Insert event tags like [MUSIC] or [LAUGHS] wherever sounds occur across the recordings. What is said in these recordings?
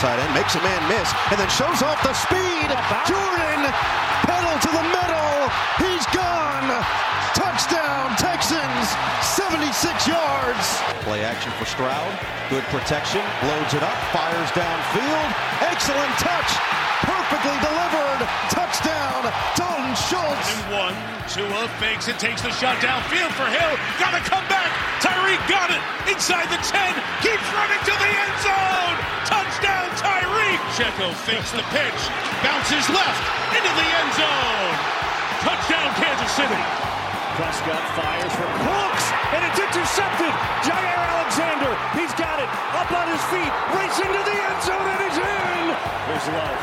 tight end, makes a man miss, and then shows off the speed. Jordan, pedal to the middle. He's gone. Touchdown, Texans, 76 yards. Play action for Stroud. Good protection. Loads it up, fires downfield. Excellent touch. Perfectly delivered. Touchdown, Dalton Schultz. And one, Tua fakes it, takes the shot downfield for Hill. Got to come back. Tyreek got it inside the 10. Keeps running to the end zone. Touchdown, Tyreek. Checo fakes the pitch. Bounces left into the end zone. Touchdown, Kansas City. Prescott fires for Brooks, and it's intercepted. Jair Alexander, he's got it up on his feet, racing to the end zone, and he's in. There's love,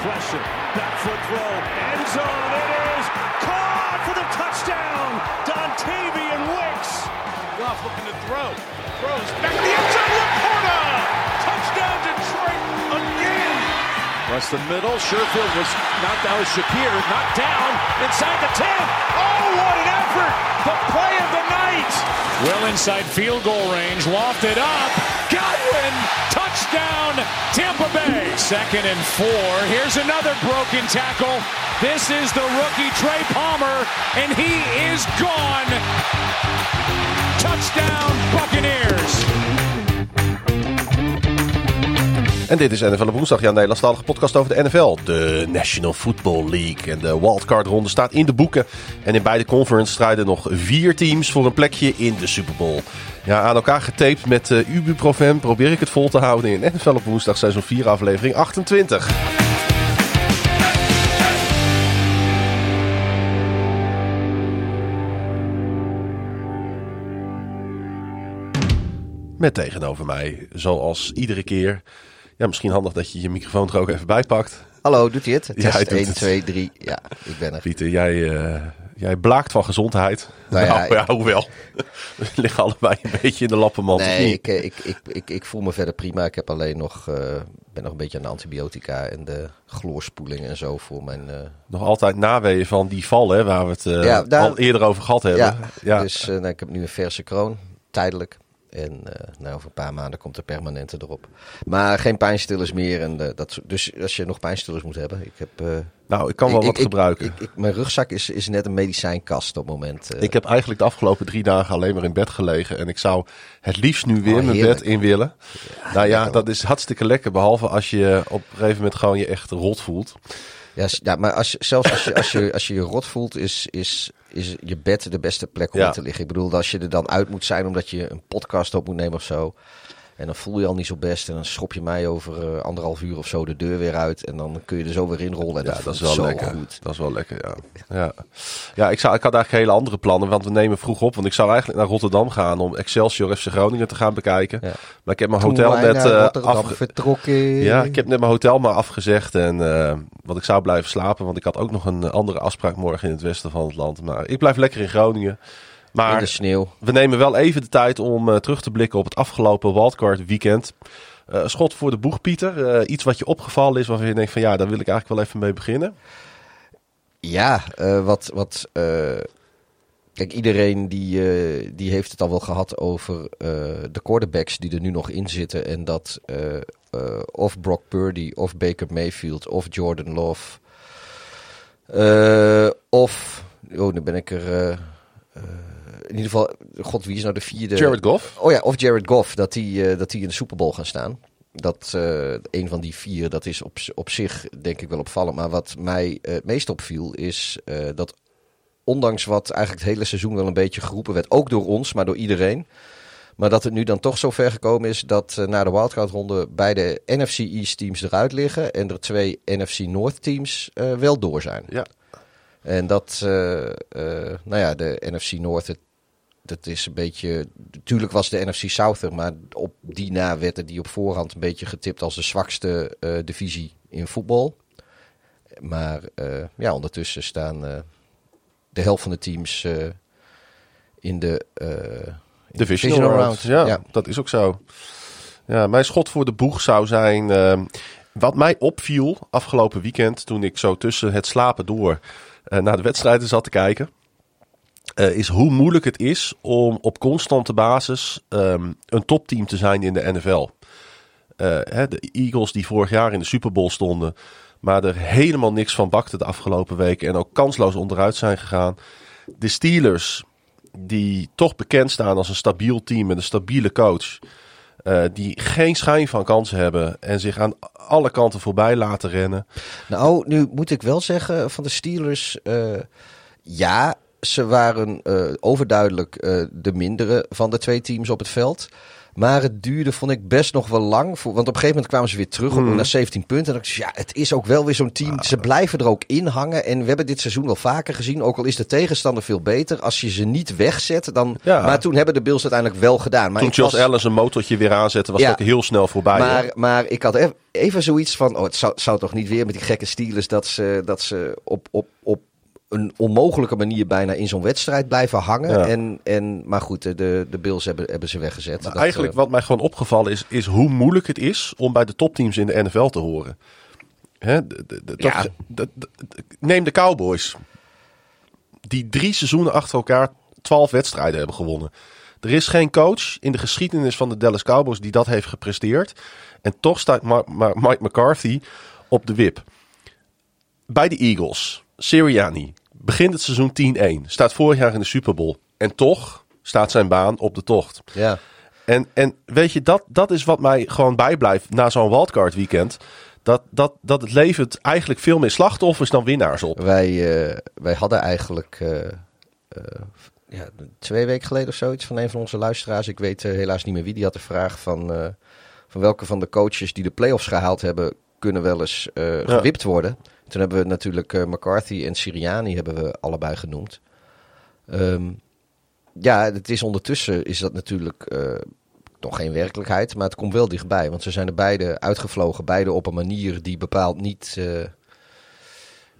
pressure, back foot throw, end zone. It is caught for the touchdown. Dontavian Wicks. Goff looking to throw, throws back the end zone. Laporta, touchdown Detroit again. Across the middle, Sherfield was knocked out. Shakir knocked down inside the 10. Oh, what an effort! The play of the night. Well inside field goal range, lofted up. Godwin, touchdown, Tampa Bay. Second and four. Here's another broken tackle. This is the rookie Trey Palmer, and he is gone. Touchdown, Buccaneers. En dit is NFL op woensdag, jouw Nederlandstalige podcast over de NFL. De National Football League. En de wildcard ronde staat in de boeken. En in beide conferences strijden nog vier teams voor een plekje in de Super Bowl. Ja, aan elkaar getaped met uh, Ubuprofen probeer ik het vol te houden in NFL op woensdag seizoen 4 aflevering 28. Met tegenover mij, zoals iedere keer. Ja, misschien handig dat je je microfoon er ook even bij pakt. Hallo, doet hij het? Test Ja, hij doet 1, het. 2, 3. Ja, ik ben er. Pieter, jij, eh, jij blaakt van gezondheid. Nou ja, Nou ja, hoewel. We liggen allebei een beetje in de lappenmand. Nee, ik, eh, ik, ik, ik, ik voel me verder prima. Ik heb alleen nog, eh, ben nog een beetje aan de antibiotica en de chloorspoeling en zo voor mijn... Nog altijd naweeën van die val, hè, waar we het Ja, daar- al eerder over gehad hebben. ja, ja. dus nou, ik heb nu een verse kroon, tijdelijk. En eh, nou, over een paar maanden komt de permanente erop. Maar geen pijnstillers meer. En, eh, dat, dus als je nog pijnstillers moet hebben. Ik heb, eh, nou, ik kan wel ik- wat ik- gebruiken. Ik, mijn rugzak is, is net een medicijnkast op het moment. Ik heb eigenlijk de afgelopen drie dagen alleen maar in bed gelegen. En ik zou het liefst nu weer Oh, mijn bed in willen. nou ja, dat is hartstikke lekker. Behalve als je op een gegeven moment gewoon je echt rot voelt. Ja, maar als, je- zelfs als je, als, je, als je je rot voelt, is, is, is je bed de beste plek om Ja. te liggen. Ik bedoel, als je er dan uit moet zijn omdat je een podcast op moet nemen of zo. En dan voel je al niet zo best. En dan schop je mij over eh, anderhalf uur of zo de deur weer uit. En dan kun je er zo weer inrollen. En Ja, dat, dat is wel zo lekker. goed. Dat is wel lekker, ja. Ja, ja ik, zou, ik had eigenlijk hele andere plannen, want we nemen vroeg op. Want ik zou eigenlijk naar Rotterdam gaan om Excelsior FC Groningen te gaan bekijken. Ja. Maar ik heb mijn Toen hotel net eh, Rotterdam afge- vertrokken. Ja, ik heb net mijn hotel maar afgezegd. En eh want ik zou blijven slapen, want ik had ook nog een andere afspraak morgen in het westen van het land. Maar ik blijf lekker in Groningen. In de Maar sneeuw. we nemen wel even de tijd om eh, terug te blikken op het afgelopen wildcard weekend. Eh, schot voor de boeg, Pieter. Eh, iets wat je opgevallen is waarvan je denkt van ja, daar wil ik eigenlijk wel even mee beginnen. Ja, wat. wat kijk, iedereen die, die heeft het al wel gehad over de quarterbacks die er nu nog in zitten. En dat of Brock Purdy, of Baker Mayfield, of Jordan Love. of. Oh, nu ben ik er. In ieder geval, god, wie is nou de vierde? Jared Goff. Oh ja, of Jared Goff, dat die, eh, dat die in de Super Bowl gaan staan. Dat eh, een van die vier, dat is op, op zich denk ik wel opvallend. Maar wat mij eh, het meest opviel, is dat ondanks wat eigenlijk het hele seizoen wel een beetje geroepen werd, ook door ons, maar door iedereen. Maar dat het nu dan toch zo ver gekomen is dat na de wildcard-ronde beide NFC East teams eruit liggen. En er twee NFC North teams eh, wel door zijn. Ja. En dat, nou ja, de NFC North, het, dat is een beetje. Natuurlijk was de NFC South er, maar op die na werd er die op voorhand een beetje getipt als de zwakste eh, divisie in voetbal. Maar eh, ja, ondertussen staan eh, de helft van de teams in de. in de Divisional round. Ja, Ja. dat is ook zo. Ja, mijn schot voor de boeg zou zijn. wat mij opviel afgelopen weekend, toen ik zo tussen het slapen door naar de wedstrijden zat te kijken. Eh, is hoe moeilijk het is om op constante basis ehm, een topteam te zijn in de NFL. Eh, hè, de Eagles die vorig jaar in de Super Bowl stonden, maar er helemaal niks van bakten de afgelopen weken en ook kansloos onderuit zijn gegaan. De Steelers, die toch bekend staan als een stabiel team met een stabiele coach, eh, die geen schijn van kansen hebben en zich aan alle kanten voorbij laten rennen. Nou, nu moet ik wel zeggen van de Steelers. ja, ze waren eh, overduidelijk eh, de mindere van de twee teams op het veld. Maar het duurde, vond ik, best nog wel lang. Voor, want op een gegeven moment kwamen ze weer terug op naar 17 punten. En dan dacht ik, ja, het is ook wel weer zo'n team. Ze blijven er ook in hangen. En we hebben dit seizoen wel vaker gezien. Ook al is de tegenstander veel beter. Als je ze niet wegzet, dan... Ja. Maar toen hebben de Bills uiteindelijk wel gedaan. Maar Toen ik Josh was- Allen zijn motortje weer aanzette, was Ja. het ook heel snel voorbij. maar, maar ik had ev- even zoiets van: oh, het zou, zou toch niet weer met die gekke Steelers dat ze, dat ze op, op, op een onmogelijke manier bijna in zo'n wedstrijd blijven hangen. Ja. En, en, maar goed, de, de Bills hebben, hebben ze weggezet. Dat, eigenlijk eh, wat mij gewoon opgevallen is, is hoe moeilijk het is om bij de topteams in de NFL te horen. Hè, de- de- de- Ja. dat- de- de- de- neem de Cowboys. Die drie seizoenen achter elkaar twaalf wedstrijden hebben gewonnen. Er is geen coach in de geschiedenis van de Dallas Cowboys die dat heeft gepresteerd. En toch staat Ma- Ma- Mike McCarthy op de wip. Bij de Eagles, Sirianni, begint het seizoen 10-1. Staat vorig jaar in de Super Bowl. En toch staat zijn baan op de tocht. ja. En, en weet je, dat, dat is wat mij gewoon bijblijft na zo'n wildcard weekend. Dat, dat, dat het levert eigenlijk veel meer slachtoffers dan winnaars op. wij, eh, wij hadden eigenlijk eh, eh, ja, twee weken geleden of zoiets van een van onze luisteraars. Ik weet helaas niet meer wie. Die had de vraag van, van welke van de coaches die de playoffs gehaald hebben, kunnen wel eens gewipt worden. Toen hebben we natuurlijk eh, McCarthy en Sirianni hebben we allebei genoemd. Ehm, ja, het is ondertussen is dat natuurlijk eh, nog geen werkelijkheid, maar het komt wel dichtbij. Want ze zijn er beide uitgevlogen, beide op een manier die bepaald niet... eh,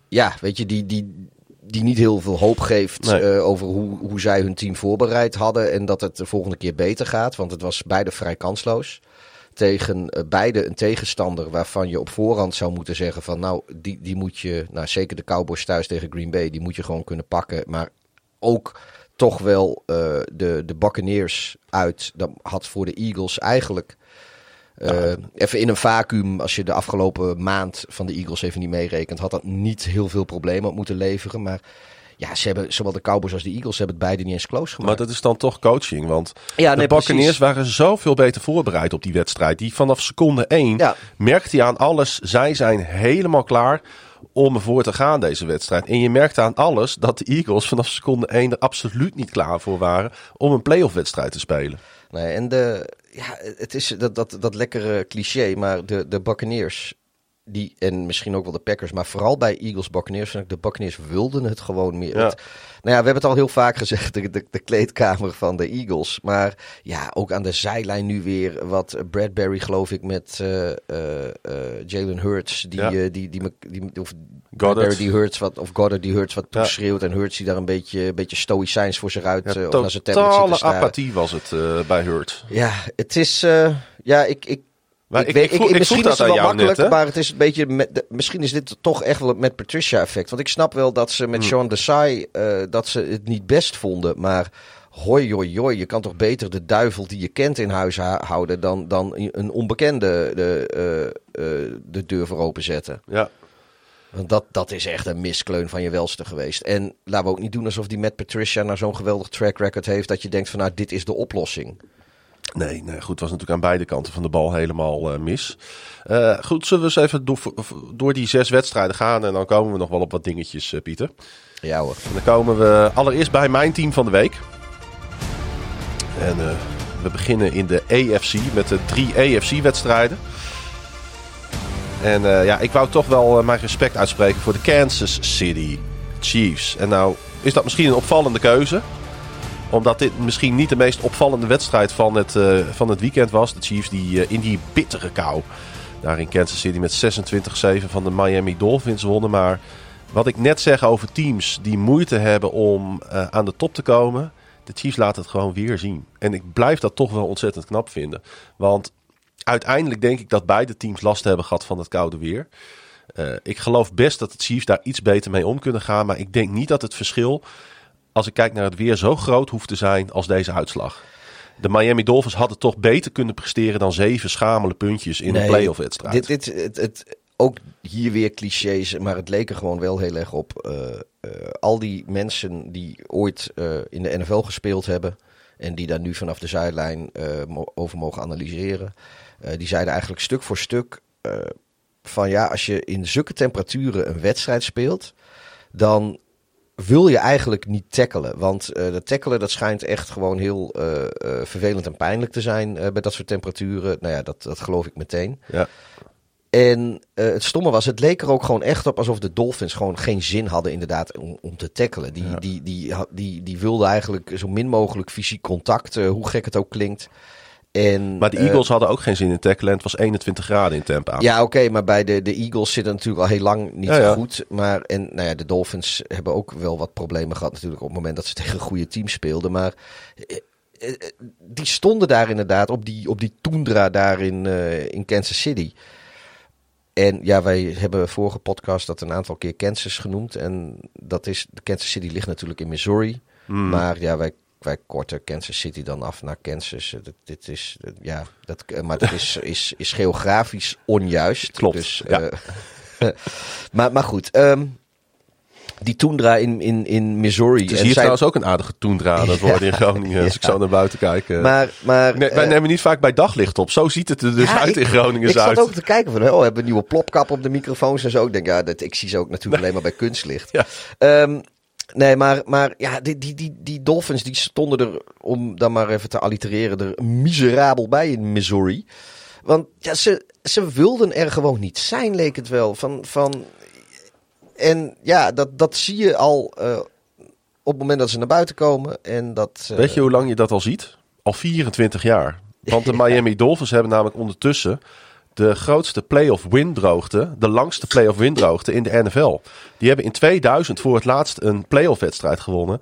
ja, weet je, die, die, die niet heel veel hoop geeft Nee. over hoe, hoe zij hun team voorbereid hadden. En dat het de volgende keer beter gaat. Want het was beide vrij kansloos. Tegen eh, beide een tegenstander waarvan je op voorhand zou moeten zeggen van nou, die, die moet je, nou zeker de Cowboys thuis tegen Green Bay, die moet je gewoon kunnen pakken. Maar ook toch wel eh, de, de Buccaneers uit. Dat had voor de Eagles eigenlijk eh, even in een vacuüm, als je de afgelopen maand van de Eagles even niet meerekent, had dat niet heel veel problemen op moeten leveren. Maar ja, ze hebben, zowel de Cowboys als de Eagles hebben het beide niet eens close gemaakt. Maar dat is dan toch coaching. Want Ja, de nee, Buccaneers waren zoveel beter voorbereid op die wedstrijd. Die vanaf seconde één Ja. merkte je aan alles. Zij zijn helemaal klaar om ervoor te gaan deze wedstrijd. En je merkte aan alles dat de Eagles vanaf seconde één er absoluut niet klaar voor waren om een playoff wedstrijd te spelen. Nee, en de, ja, het is dat, dat, dat lekkere cliché, maar de, de Buccaneers, die, en misschien ook wel de Packers, maar vooral bij Eagles Buccaneers, de Buccaneers wilden het gewoon meer. Ja. Het- nou ja, we hebben het al heel vaak gezegd, de, de, de kleedkamer van de Eagles. Maar ja, ook aan de zijlijn nu weer wat Bradbury, geloof ik, met eh, eh, eh, Jalen Hurts, die, Ja. die, die, die, die, of Bradbury die Hurts wat, of Goddard die Hurts wat Ja. toeschreeuwt en Hurts die daar een beetje, een beetje stoïcijns voor zich uit, eh, of naar zijn totale apathie was het bij Hurt. Ja, het is. ja, ik. ik Maar ik, ik- weet, ik misschien is dat het wel makkelijk, net, maar het is een beetje. Met, de- misschien is dit toch echt wel het met Patricia-effect. Want ik snap wel dat ze Hmm. met Sean Desai. eh dat ze het niet best vonden. Maar hoi, hoi, hoi. Je kan toch beter de duivel die je kent in huis houden. dan, dan een onbekende de, eh, eh, de deur voor openzetten. Ja. Want dat, dat is echt een miskleun van je welste geweest. En laten we ook niet doen alsof die met Patricia nou zo'n geweldig track record heeft. dat je denkt van nou, dit is de oplossing. Nee, nee, goed. Het was natuurlijk aan beide kanten van de bal helemaal eh, mis. Eh, goed, zullen we eens even door, door die zes wedstrijden gaan. En dan komen we nog wel op wat dingetjes, eh, Pieter. Ja hoor. En dan komen we allereerst bij mijn team van de week. En we beginnen in de AFC met de drie AFC-wedstrijden. En ja, ik wou toch wel mijn respect uitspreken voor de Kansas City Chiefs. En nou is dat misschien een opvallende keuze. Omdat dit misschien niet de meest opvallende wedstrijd van het, eh, van het weekend was. De Chiefs die eh, in die bittere kou daar in Kansas City met 26-7 van de Miami Dolphins wonnen. Maar wat ik net zeg over teams die moeite hebben om eh, aan de top te komen. De Chiefs laten het gewoon weer zien. En ik blijf dat toch wel ontzettend knap vinden. Want uiteindelijk denk ik dat beide teams last hebben gehad van het koude weer. Ik geloof best dat de Chiefs daar iets beter mee om kunnen gaan. Maar ik denk niet dat het verschil, als ik kijk naar het weer, zo groot hoeft te zijn als deze uitslag. De Miami Dolphins hadden toch beter kunnen presteren dan zeven schamele puntjes in Nee, een playoff wedstrijd. Dit, dit, het, het, ook hier weer clichés, maar het leek er gewoon wel heel erg op. eh, eh, al die mensen die ooit eh, in de NFL gespeeld hebben en die daar nu vanaf de zijlijn over mogen analyseren, die zeiden eigenlijk stuk voor stuk van ja, als je in zulke temperaturen een wedstrijd speelt, dan wil je eigenlijk niet tackelen. Want eh dat tackelen dat schijnt echt gewoon heel eh, eh, vervelend en pijnlijk te zijn bij dat soort temperaturen. Nou ja, dat, dat geloof ik meteen. Ja. En het stomme was, het leek er ook gewoon echt op alsof de Dolphins gewoon geen zin hadden inderdaad om, om te tackelen. Die, die, die, die, die, die wilden eigenlijk zo min mogelijk fysiek contact, hoe gek het ook klinkt. En, Maar de eh, Eagles hadden ook geen zin in tacklen. Het was 21 graden in Tampa. ja, oké, maar bij de, de Eagles zit het natuurlijk al heel lang niet Ja, ja. goed. Maar en, nou ja, de Dolphins hebben ook wel wat problemen gehad natuurlijk op het moment dat ze [LAUGHS] tegen goede teams speelden. Maar eh, eh, die stonden daar inderdaad op die, op die toendra daar in, in Kansas City. En ja, wij hebben vorige podcast dat een aantal keer Kansas genoemd. En dat is, de Kansas City ligt natuurlijk in Missouri. Hmm. Maar ja, wij, wij korten Kansas City dan af naar Kansas. Eh, Dit, is, ja, dat, eh, maar dat is, [LAUGHS] is, is geografisch onjuist. Klopt, Dus, ja. eh, [LAUGHS] maar, maar goed, ehm, die toendra in, in, in Missouri. Het is en hier zij- trouwens ook een aardige toendra aan het worden in Groningen. Als ik zo naar buiten kijk. maar, maar, Nee, wij nemen niet vaak bij daglicht op. Zo ziet het er dus ja, uit ik- in Groningen Ik zat ook te kijken van, oh, we hebben een nieuwe plopkap op de microfoons en zo. Ik denk, ja, dat, ik zie ze ook natuurlijk alleen maar bij kunstlicht. [LAUGHS] Ja. Nee, maar, maar ja, die, die, die, die Dolphins die stonden er, om dan maar even te allitereren, er miserabel bij in Missouri. Want ja, ze, ze wilden er gewoon niet zijn, leek het wel. Van, van, en ja, dat, dat zie je al eh, op het moment dat ze naar buiten komen. En dat, eh, Weet je hoe lang je dat al ziet? Al 24 jaar. Want de [LAUGHS] Miami Dolphins hebben namelijk ondertussen de grootste playoff windroogte, de langste playoff windroogte in de NFL. Die hebben in 2000 voor het laatst een playoff wedstrijd gewonnen.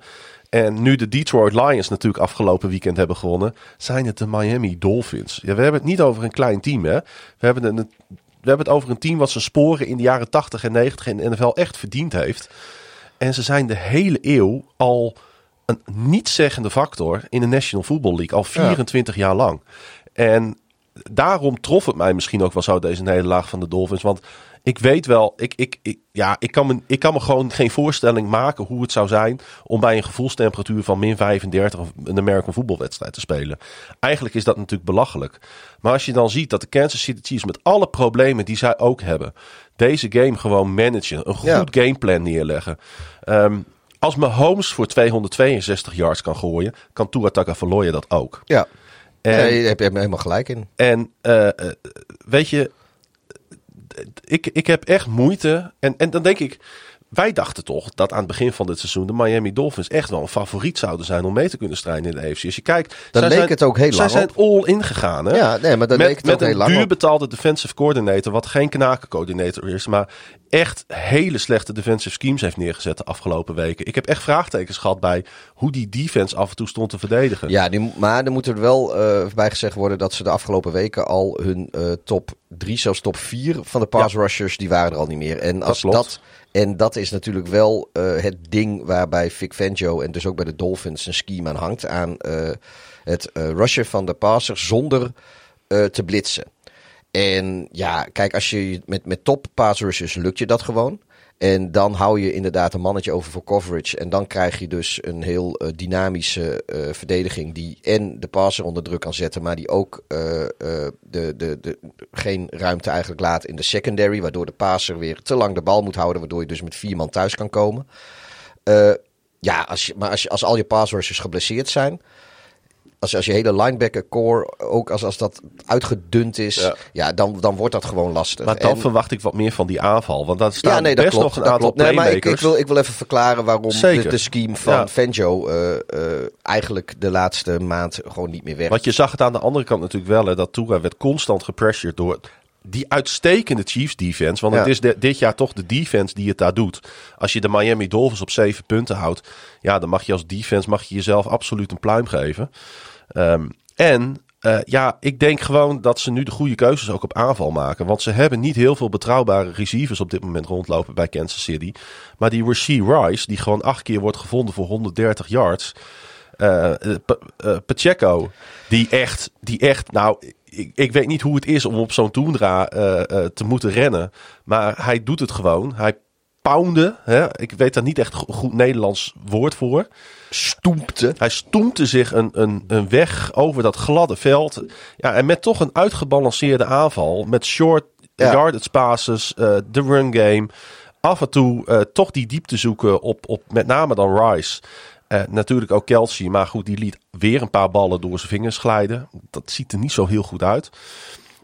En nu de Detroit Lions natuurlijk afgelopen weekend hebben gewonnen, zijn het de Miami Dolphins. Ja, we hebben het niet over een klein team, hè? We hebben, een, we hebben het over een team wat zijn sporen in de jaren 80 en 90 in de NFL echt verdiend heeft. En ze zijn de hele eeuw al een niet-zeggende factor in de National Football League. Al 24 jaar lang. En daarom trof het mij misschien ook wel zo deze nederlaag van de Dolphins. Want ik weet wel, ik, ik, ik, ja, ik, kan me, ik kan me gewoon [LAUGHS] geen voorstelling maken hoe het zou zijn om bij een gevoelstemperatuur van min 35 een American voetbalwedstrijd te spelen. Eigenlijk is dat natuurlijk belachelijk. Maar als je dan ziet dat de Kansas City Chiefs met alle problemen die zij ook hebben, deze game gewoon managen, een goed Ja. gameplan neerleggen. Ehm, als Mahomes voor 262 yards kan gooien, kan Tua Tagovailoa dat ook. Ja, En, nee, daar heb je helemaal gelijk in. en eh, eh, weet je, ik, ik heb echt moeite. En, en dan denk ik, wij dachten toch dat aan het begin van dit seizoen de Miami Dolphins echt wel een favoriet zouden zijn om mee te kunnen strijden in de AFC. Als je kijkt, zij leek zijn, het ook heel zij lang zijn op. all in gegaan. Hè? Ja, nee, maar met leek het met ook heel een lang duur op. betaalde defensive coordinator, wat geen knakencoördinator is, maar echt hele slechte defensive schemes heeft neergezet de afgelopen weken. Ik heb echt vraagtekens gehad bij hoe die defense af en toe stond te verdedigen. Ja, die, maar er moet er wel eh bij gezegd worden dat ze de afgelopen weken al hun eh, top 3, zelfs top 4 van de pass rushers, die waren er al niet meer. En als dat, en dat is natuurlijk wel eh, het ding waarbij Vic Fangio en dus ook bij de Dolphins een scheme aan hangt aan eh, het eh, rushen van de passers zonder te blitsen. En ja, kijk, als je met, met top pass rushers lukt je dat gewoon. En dan hou je inderdaad een mannetje over voor coverage. En dan krijg je dus een heel eh, dynamische eh, verdediging. Die en de passer onder druk kan zetten. Maar die ook eh, de, de, de, geen ruimte eigenlijk laat in de secondary. Waardoor de passer weer te lang de bal moet houden. Waardoor je dus met vier man thuis kan komen. Ja, als je, maar als, je, als al je pass rushers geblesseerd zijn. Als, als je hele linebacker core, ook als, als dat uitgedund is, ja. Ja. dan, dan wordt dat gewoon lastig. Maar dan En- verwacht ik wat meer van die aanval. Want daar staan ja, nee, dat best klopt. nog een dat aantal klopt. Nee, maar ik, wil, ik wil even verklaren waarom de, scheme van Ja. Fangio eh, eh, eigenlijk de laatste maand gewoon niet meer werkt. Want je zag het aan de andere kant natuurlijk wel. Hè, dat Tua werd constant gepressured door die uitstekende Chiefs defense. Want Ja. het is de- dit jaar toch de defense die het daar doet. Als je de Miami Dolphins op zeven punten houdt. Ja, dan mag je als defense mag je jezelf absoluut een pluim geven. Ehm, en eh, ja, ik denk gewoon dat ze nu de goede keuzes ook op aanval maken. Want ze hebben niet heel veel betrouwbare receivers op dit moment rondlopen bij Kansas City. Maar die Rasheed Rice, die gewoon acht keer wordt gevonden voor 130 yards. Uh, Pacheco, die echt, die echt, nou, ik, ik weet niet hoe het is om op zo'n toendra te moeten rennen. Maar hij doet het gewoon. Hij poundde, hè? ik weet daar niet echt goed Nederlands woord voor stoempte. Hij stoempte zich een, een, een weg over dat gladde veld. Ja, en met toch een uitgebalanceerde aanval. Met short ja. yardage passes, uh, de run game. Af en toe uh, toch die diepte zoeken op, op met name dan Rice. Uh, natuurlijk ook Kelsey, maar goed, die liet weer een paar ballen door zijn vingers glijden. Dat ziet er niet zo heel goed uit.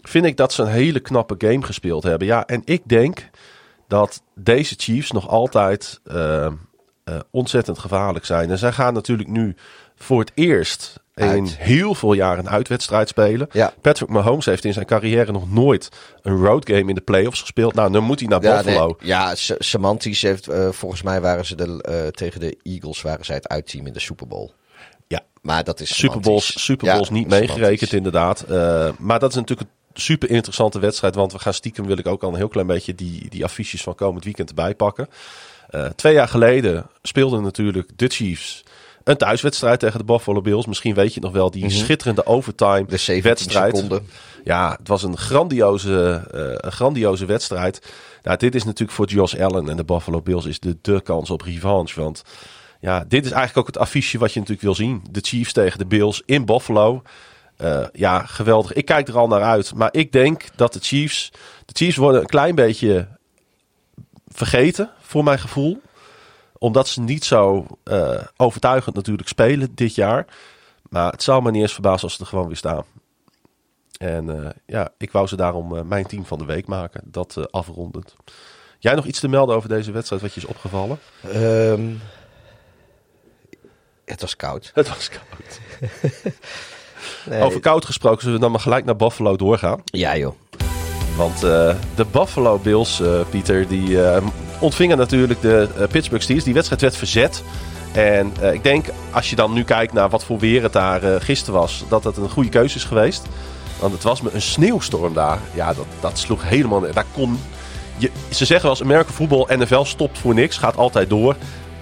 Vind ik dat ze een hele knappe game gespeeld hebben. Ja, en ik denk dat deze Chiefs nog altijd uh, ontzettend gevaarlijk zijn. En zij gaan natuurlijk nu voor het eerst in heel veel jaar een uitwedstrijd spelen. Ja. Patrick Mahomes heeft in zijn carrière nog nooit een road game in de playoffs gespeeld. Nou, dan moet hij naar ja, Buffalo. Nee, ja, semantisch heeft, uh, volgens mij waren ze de, tegen de Eagles waren zij het uitteam in de Super Bowl. Ja, maar dat is Super Bowls, Super Bowls niet meegerekend inderdaad. Maar dat is natuurlijk super interessante wedstrijd, want we gaan stiekem wil ik ook al een heel klein beetje die, die affiches van komend weekend erbij pakken. Uh, twee jaar geleden speelden natuurlijk de Chiefs een thuiswedstrijd tegen de Buffalo Bills. Misschien weet je nog wel, die mm -hmm. schitterende overtime de wedstrijd. Seconden. Ja, het was een grandioze, uh, een grandioze wedstrijd. Nou, dit is natuurlijk voor Josh Allen en de Buffalo Bills is de, de kans op revanche. Want ja, dit is eigenlijk ook het affiche wat je natuurlijk wil zien. De Chiefs tegen de Bills in Buffalo. Uh, ja, geweldig. Ik kijk er al naar uit. Maar ik denk dat de Chiefs... De Chiefs worden een klein beetje vergeten, voor mijn gevoel. Omdat ze niet zo uh, overtuigend natuurlijk spelen dit jaar. Maar het zou me niet eens verbazen als ze er gewoon weer staan. En uh, ja, ik wou ze daarom mijn team van de week maken. Dat afrondend. Jij nog iets te melden over deze wedstrijd wat je is opgevallen? Um, het was koud. Het was koud. [LAUGHS] nee. Over koud gesproken, zullen we dan maar gelijk naar Buffalo doorgaan? Ja joh. Want uh, de Buffalo Bills, uh, Pieter, die uh, ontvingen natuurlijk de Pittsburgh Steelers. Die wedstrijd werd verzet. En ik denk, als je dan nu kijkt naar wat voor weer het daar gisteren was, dat het een goede keuze is geweest. Want het was met een sneeuwstorm daar. Ja, dat, dat sloeg helemaal... Daar kon... Je, ze zeggen wel eens, American voetbal, NFL stopt voor niks, gaat altijd door.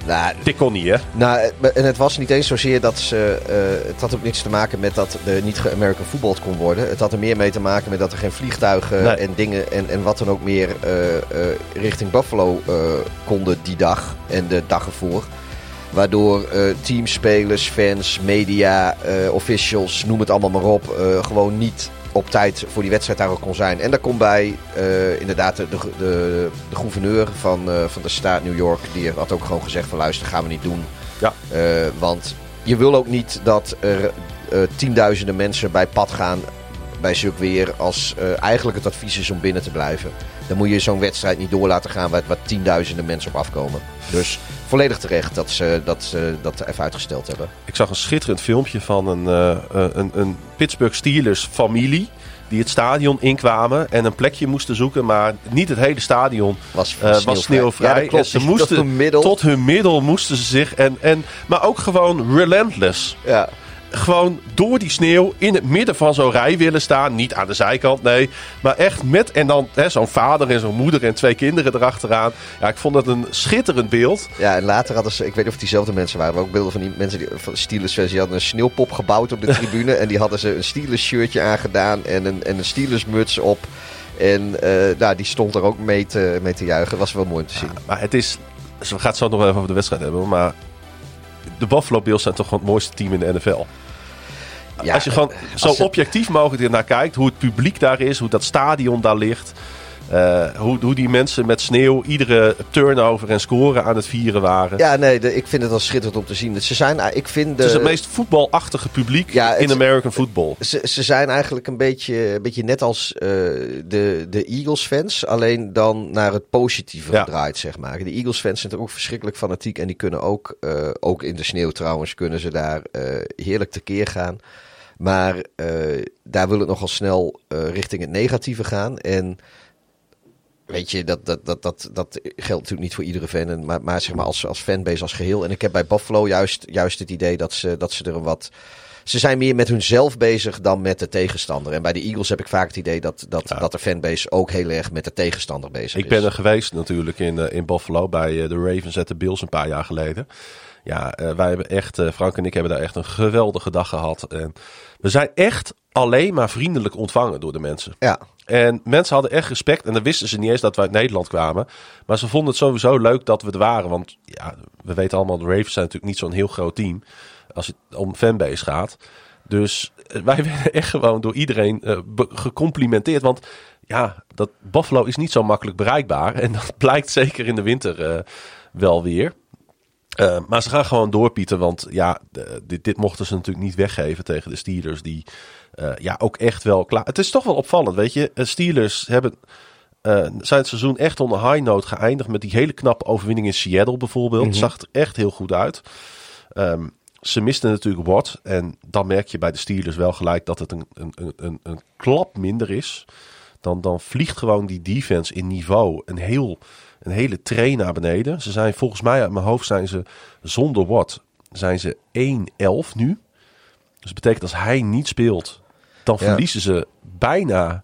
Nou, kon niet, hè? Nou, en het was niet eens zozeer dat ze. Uh, het had ook niks te maken met dat er niet ge-American voetbal kon worden. Het had er meer mee te maken met dat er geen vliegtuigen nee. en dingen en, en wat dan ook meer uh, uh, richting Buffalo konden die dag en de dag ervoor. Waardoor teamspelers, fans, media, officials, noem het allemaal maar op, gewoon niet op tijd voor die wedstrijd daar ook kon zijn. En daar komt bij uh, inderdaad de, de, de, gouverneur van, uh, van de staat New York. Die had ook gewoon gezegd van luister, gaan we niet doen. Ja. Uh, want je wil ook niet dat er tienduizenden mensen bij pad gaan bij zulk weer als eigenlijk het advies is om binnen te blijven. Dan moet je zo'n wedstrijd niet door laten gaan waar, waar tienduizenden mensen op afkomen. Dus volledig terecht dat ze dat, ze dat even uitgesteld hebben. Ik zag een schitterend filmpje van een, uh, een, een Pittsburgh Steelers familie die het stadion inkwamen en een plekje moesten zoeken, maar niet het hele stadion was, uh, was sneeuwvrij. Ja, klopt, ze moesten tot hun middel, tot hun middel moesten ze zich en, en maar ook gewoon relentless. Ja gewoon door die sneeuw in het midden van zo'n rij willen staan. Niet aan de zijkant, nee. Maar echt met. En dan zo'n vader en zo'n moeder en twee kinderen erachteraan. Ja, ik vond het een schitterend beeld. Ja, en later hadden ze. Ik weet niet of het diezelfde mensen waren. Maar ook beelden van die mensen die, van Steelers fans. Die hadden een sneeuwpop gebouwd op de [LAUGHS] tribune. en die hadden ze een Steelers shirtje aangedaan. En een, en een Steelers muts op. En uh, nou, die stond er ook mee te, mee te juichen. was wel mooi om te zien. Ja, maar het is. We gaan het zo nog even over de wedstrijd hebben. Maar de Buffalo Bills zijn toch gewoon het mooiste team in de NFL. Ja, als je gewoon zo het... objectief mogelijk naar kijkt, hoe het publiek daar is, hoe dat stadion daar ligt. Uh, hoe, hoe die mensen met sneeuw iedere turnover en scoren aan het vieren waren. Ja, nee, de, ik vind het wel schitterend om te zien. Ze zijn, ik vind de, het is het meest voetbalachtige publiek ja, in American football. Ze, ze zijn eigenlijk een beetje, een beetje net als uh, de, de Eagles-fans. Alleen dan naar het positieve ja. gedraaid, zeg maar. De Eagles-fans zijn er ook verschrikkelijk fanatiek. En die kunnen ook, uh, ook in de sneeuw trouwens, kunnen ze daar heerlijk tekeer gaan. Maar daar wil het nogal snel richting het negatieve gaan. En weet je, dat, dat, dat, dat, dat geldt natuurlijk niet voor iedere fan. en- Maar, maar zeg maar als, als fanbase als geheel. En ik heb bij Buffalo juist, juist het idee dat ze, dat ze er een wat... Ze zijn meer met hunzelf bezig dan met de tegenstander. En bij de Eagles heb ik vaak het idee dat, dat, Ja. dat de fanbase ook heel erg met de tegenstander bezig Ik is. ben er geweest natuurlijk in, eh, in Buffalo bij eh, de Ravens en de Bills een paar jaar geleden. Ja, eh, wij hebben echt, eh, Frank en ik hebben daar echt een geweldige dag gehad. En we zijn echt alleen maar vriendelijk ontvangen door de mensen. Ja, En mensen hadden echt respect. En dan wisten ze niet eens dat we uit Nederland kwamen. Maar ze vonden het sowieso leuk dat we er waren. Want ja, we weten allemaal, de Ravens zijn natuurlijk niet zo'n heel groot team. Als het om fanbase gaat. Dus eh, wij [LAUGHS] werden echt gewoon door iedereen gecomplimenteerd. Want ja, dat Buffalo is niet zo makkelijk bereikbaar. [LAUGHS] En dat blijkt zeker in de winter wel weer. Eh, maar ze gaan gewoon door, Pieter. Want ja, dit, dit mochten ze natuurlijk niet weggeven tegen de Steelers. Die eh, ja, ook echt wel klaar. Het is toch wel opvallend, weet je. Eh, Steelers hebben, zijn het seizoen echt onder high note geëindigd. Met die hele knappe overwinning in Seattle bijvoorbeeld. Mhm. Zag er echt heel goed uit. Ehm, ze misten natuurlijk Watt. En dan merk je bij de Steelers wel gelijk dat het een, een, een- een, een klap minder is. Dan, dan vliegt gewoon die defense in niveau een, heel, een hele train naar beneden. Ze zijn volgens mij uit mijn hoofd zijn ze zonder Watt zijn ze 1-11 nu. Dus dat betekent als hij niet speelt, dan Ja. verliezen ze bijna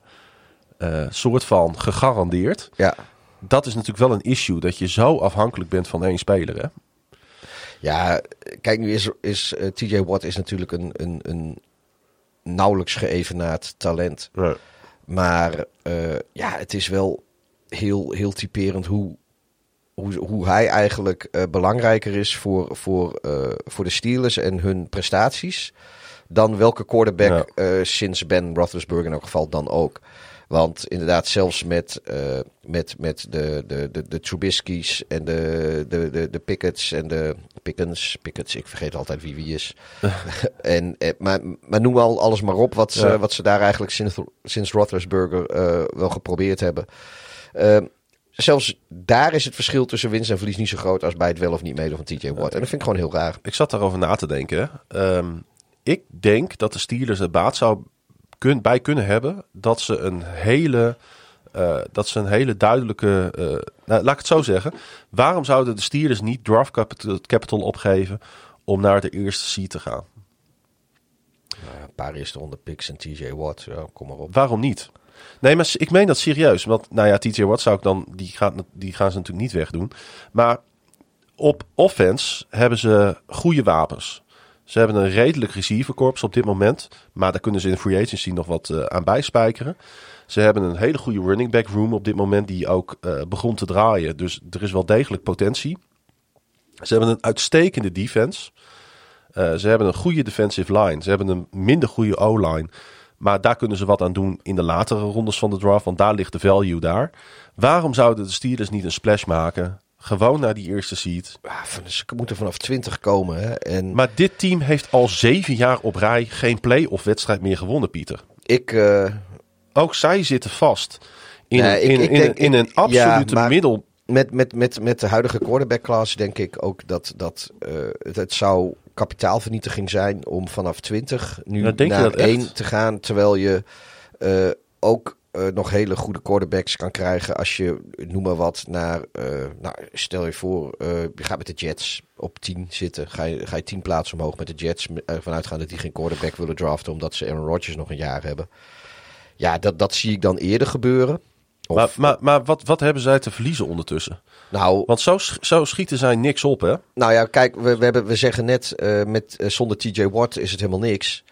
eh soort van gegarandeerd. ja. Dat is natuurlijk wel een issue dat je zo afhankelijk bent van één speler. Hè? Ja, kijk, nu is, is eh, TJ Watt is natuurlijk een, een, een nauwelijks geëvenaard talent. Maar eh, ja, het is wel heel, heel typerend hoe, hoe, hoe hij eigenlijk eh, belangrijker is voor, voor, eh, voor de Steelers en hun prestaties. Dan welke quarterback eh, sinds Ben Roethlisberger in elk geval dan ook. Want inderdaad, zelfs met, eh, met, met de, de, de, de Trubisky's en de, de, de, de Pickett's en de Pickens, Pickens, ik vergeet altijd wie wie is. [LAUGHS] en, eh, maar, maar noem al alles maar op wat ze, Ja. wat ze daar eigenlijk sinds, sinds Roethlisberger eh, wel geprobeerd hebben. Eh, zelfs daar is het verschil tussen winst en verlies niet zo groot als bij het wel of niet meedoen van TJ Watt. En dat vind ik gewoon heel raar. Ik zat daarover na te denken. Ehm, ik denk dat de Steelers er baat zou kun, bij kunnen hebben dat ze een hele, eh, dat ze een hele duidelijke. eh, nou, laat ik het zo zeggen. Waarom zouden de Steelers niet draft capital, capital opgeven om naar de eerste seed te gaan? Nou ja, een paar eerste ronde picks en TJ Watt, ja, kom maar op. Waarom niet? Nee, maar ik meen dat serieus. Want nou ja, TJ Watt zou ik dan, die, gaat, die gaan ze natuurlijk niet wegdoen. Maar op offense hebben ze goede wapens. Ze hebben een redelijk receiverkorps op dit moment. Maar daar kunnen ze in de free agency nog wat eh, aan bijspijkeren. Ze hebben een hele goede running back room op dit moment die ook eh, begon te draaien. Dus er is wel degelijk potentie. Ze hebben een uitstekende defense. Eh, ze hebben een goede defensive line. Ze hebben een minder goede O-line. Maar daar kunnen ze wat aan doen in de latere rondes van de draft. Want daar ligt de value daar. Waarom zouden de Steelers niet een splash maken? Gewoon naar die eerste seed. Ja, ze moeten vanaf 20 komen. Hè? En Maar dit team heeft al zeven jaar op rij geen play-off wedstrijd meer gewonnen, Pieter. ik, eh, Ook zij zitten vast in, Nee, een, ik- in, ik in, denk- in een absolute ja, middel. met, met, met, met de huidige quarterback class denk ik ook dat, dat eh, het, het zou kapitaalvernietiging zijn om vanaf 20 nu je naar dat echt? 1 te gaan. Terwijl je eh, ook eh, nog hele goede quarterbacks kan krijgen als je, noem maar wat, naar, eh, nou, stel je voor, eh, je gaat met de Jets op 10 zitten. Ga je, ga je 10 plaatsen omhoog met de Jets, ervan uitgaan dat die geen quarterback willen draften omdat ze Aaron Rodgers nog een jaar hebben. Ja, dat, dat zie ik dan eerder gebeuren. Of, Maar, maar, maar wat, wat hebben zij te verliezen ondertussen? nou, Want zo, zo schieten zij niks op, hè? Nou ja, kijk, we, we, hebben, we zeggen net, met, zonder TJ Watt is het helemaal niks.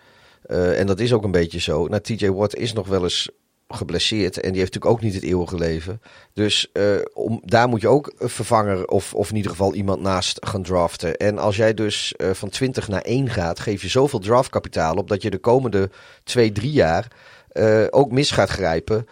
En dat is ook een beetje zo. Nou, TJ Watt is nog wel eens geblesseerd en die heeft natuurlijk ook niet het eeuwige leven. Dus eh, om, daar moet je ook een vervanger of, of in ieder geval iemand naast gaan draften. En als jij dus eh, van 20 naar 1 gaat, geef je zoveel draftkapitaal op dat je de komende 2, 3 jaar eh, ook mis gaat grijpen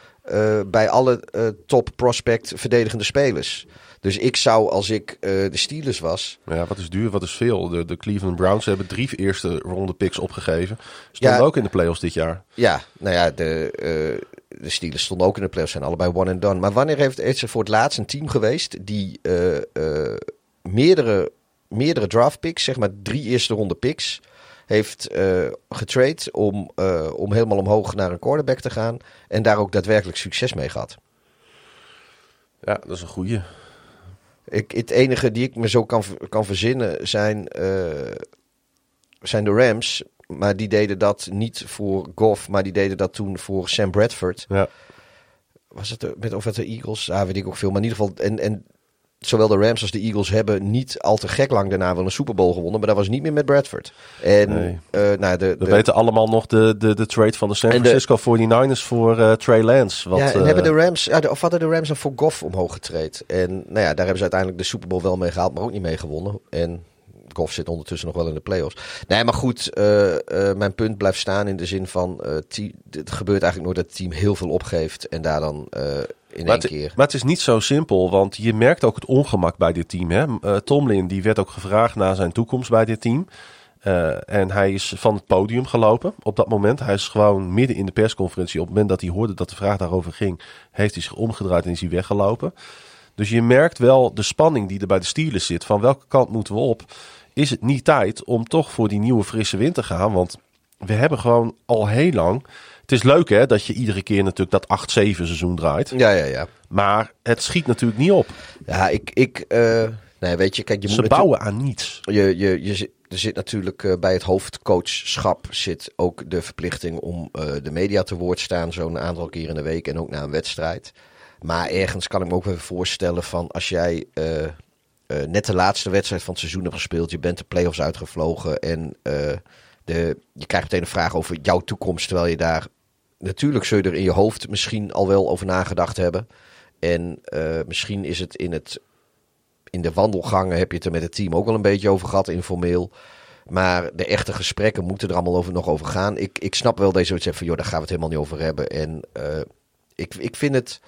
bij alle top prospect verdedigende spelers. Dus ik zou, als ik eh, de Steelers was, ja, wat is duur, wat is veel? De, de Cleveland Browns hebben drie eerste ronde picks opgegeven. Stonden Ja. ook in de playoffs dit jaar. Ja, nou ja, de, eh, de Steelers stonden ook in de playoffs, zijn allebei one and done. Maar wanneer heeft, heeft ze voor het laatst een team geweest die eh, meerdere, meerdere draft picks, zeg maar drie eerste ronde picks, heeft getrade om, om helemaal omhoog naar een quarterback te gaan en daar ook daadwerkelijk succes mee gehad? Ja, dat is een goeie. Ik, het enige die ik me zo kan, kan verzinnen zijn, eh, zijn de Rams. Maar die deden dat niet voor Goff, maar die deden dat toen voor Sam Bradford. Ja. Was het de, met of het de Eagles? Ah, weet ik ook veel. Maar in ieder geval, en, en zowel de Rams als de Eagles hebben niet al te gek lang daarna wel een Super Bowl gewonnen. Maar dat was niet meer met Bradford. En Nee. eh, nou, de, We de- weten allemaal nog de, de, de trade van de San En de- Francisco 49ers voor eh, Trey Lance. Wat, ja, en eh, hebben de Rams, ja, de, of hadden de Rams dan voor Goff omhoog getraind. En nou ja, daar hebben ze uiteindelijk de Super Bowl wel mee gehaald, maar ook niet mee gewonnen. En Goff zit ondertussen nog wel in de playoffs. Nee, maar goed, mijn punt blijft staan in de zin van, te- het gebeurt eigenlijk nooit dat het team heel veel opgeeft en daar dan in maar, één het, keer... maar het is niet zo simpel, want je merkt ook het ongemak bij dit team. Hè? Eh, Tomlin die werd ook gevraagd naar zijn toekomst bij dit team. Eh, en hij is van het podium gelopen op dat moment. Hij is gewoon midden in de persconferentie. Op het moment dat hij hoorde dat de vraag daarover ging, heeft hij zich omgedraaid en is hij weggelopen. Dus je merkt wel de spanning die er bij de Steelers zit. Van welke kant moeten we op? Is het niet tijd om toch voor die nieuwe frisse wind te gaan? Want we hebben gewoon al heel lang. Het is leuk hè, dat je iedere keer natuurlijk dat 8-7 seizoen draait. Ja, ja, ja. Maar het schiet natuurlijk niet op. Ja, ik, ik eh, nee, weet je, kijk, je Ze moet bouwen aan niets. Je, je, je, zit- er zit natuurlijk eh, bij het hoofdcoachschap zit ook de verplichting om eh, de media te woord staan, zo'n aantal keer in de week en ook na een wedstrijd. Maar ergens kan ik me ook wel voorstellen van als jij net de laatste wedstrijd van het seizoen hebt gespeeld, je bent de playoffs uitgevlogen en de, je krijgt meteen een vraag over jouw toekomst, terwijl je daar natuurlijk zul je er in je hoofd misschien al wel over nagedacht hebben. En eh, misschien is het in het in de wandelgangen heb je het er met het team ook wel een beetje over gehad, informeel. Maar de echte gesprekken moeten er allemaal over, nog over gaan. Ik, ik snap wel je zoiets van, joh, daar gaan we het helemaal niet over hebben. En eh, ik, ik vind het...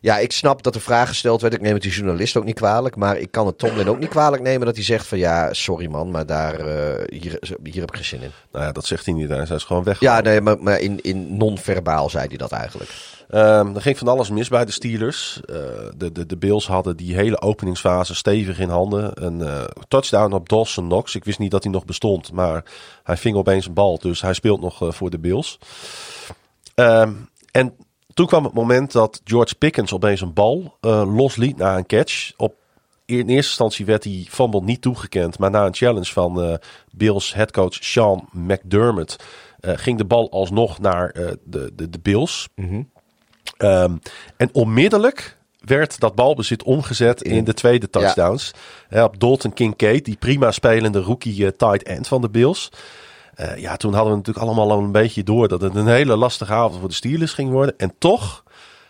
Ja, ik snap dat er vragen gesteld werden. Ik neem het die journalist ook niet kwalijk. Maar ik kan het Tomlin ook niet kwalijk nemen dat hij zegt van... Ja, sorry man, maar daar, eh, hier, hier heb ik geen zin in. Nou ja, dat zegt hij niet. Hij is gewoon weg. Ja, nee, maar, maar in, in non-verbaal zei hij dat eigenlijk. Ehm, er ging van alles mis bij de Steelers. Eh, de, de, de Bills hadden die hele openingsfase stevig in handen. Een eh, touchdown op Dawson Knox. Ik wist niet dat hij nog bestond, maar hij ving opeens een bal. Dus hij speelt nog voor de Bills. Ehm, en toen kwam het moment dat George Pickens opeens een bal eh, losliet na een catch. Op, in eerste instantie werd die fumble niet toegekend. Maar na een challenge van eh, Bills headcoach Sean McDermott... eh, ging de bal alsnog naar de, de, de Bills. Ehm, en onmiddellijk werd dat balbezit omgezet in, de tweede touchdowns. Op Dalton Kincaid, die prima spelende rookie tight end van de Bills. Eh, ja, toen hadden we natuurlijk allemaal al een beetje door dat het een hele lastige avond voor de Steelers ging worden. En toch,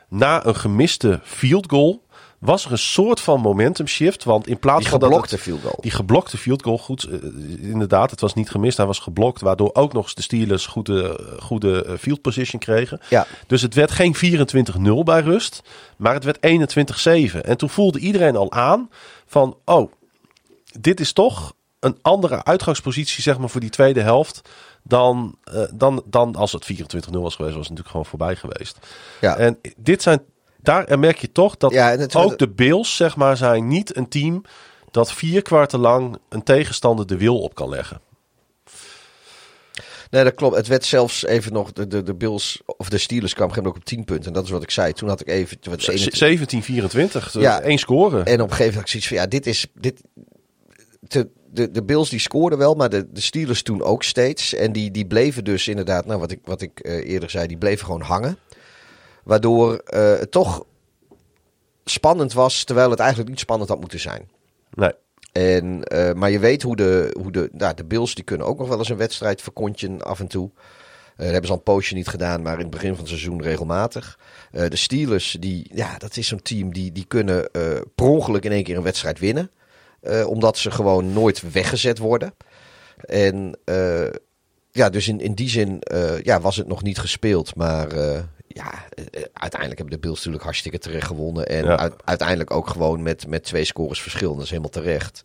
na een gemiste field goal, was er een soort van momentum shift. Want in plaats Die van dat geblokte het- field goal. die geblokte field goal, goed, eh, inderdaad, het was niet gemist, hij was geblokt, waardoor ook nog eens de Steelers goede, goede eh, field position kregen. Ja. Dus het werd geen 24-0 bij rust, maar het werd 21-7. En toen voelde iedereen al aan van, oh, dit is toch een andere uitgangspositie zeg maar voor die tweede helft dan, eh, dan, dan als het 24-0 was geweest, was het natuurlijk gewoon voorbij geweest. Ja. En dit zijn, daar merk je toch dat Ja, en ook de Bills zeg maar zijn niet een team dat vier kwarten lang een tegenstander de wil op kan leggen. Nee, dat klopt. Het werd zelfs even nog, de, de, de Bills, of de Steelers kwam op ook op 10 punten. En dat is wat ik zei. Toen had ik even... toen werd het 21 17-24, Ja. ja. één score. En op een gegeven moment had ik zoiets van, ja, dit is... Dit, de, de, de Bills die scoorden wel, maar de, de Steelers toen ook steeds. En die, die bleven dus inderdaad, nou wat ik, wat ik eh, eerder zei, die bleven gewoon hangen. Waardoor eh, het toch spannend was, terwijl het eigenlijk niet spannend had moeten zijn. Nee. En, eh, maar je weet hoe de, hoe de, nou, de Bills die kunnen ook nog wel eens een wedstrijd verkontjen af en toe. Dat hebben ze al een poosje niet gedaan, maar in het begin van het seizoen regelmatig. De Steelers, die, ja, dat is zo'n team die, die kunnen eh per ongeluk in één keer een wedstrijd winnen. Eh, omdat ze gewoon nooit weggezet worden. En eh, ja, dus in, in die zin eh, ja, was het nog niet gespeeld. Maar ja, uiteindelijk hebben de Bills natuurlijk hartstikke terecht gewonnen. En Ja. uiteindelijk ook gewoon met, met twee scores verschil. Dat is helemaal terecht.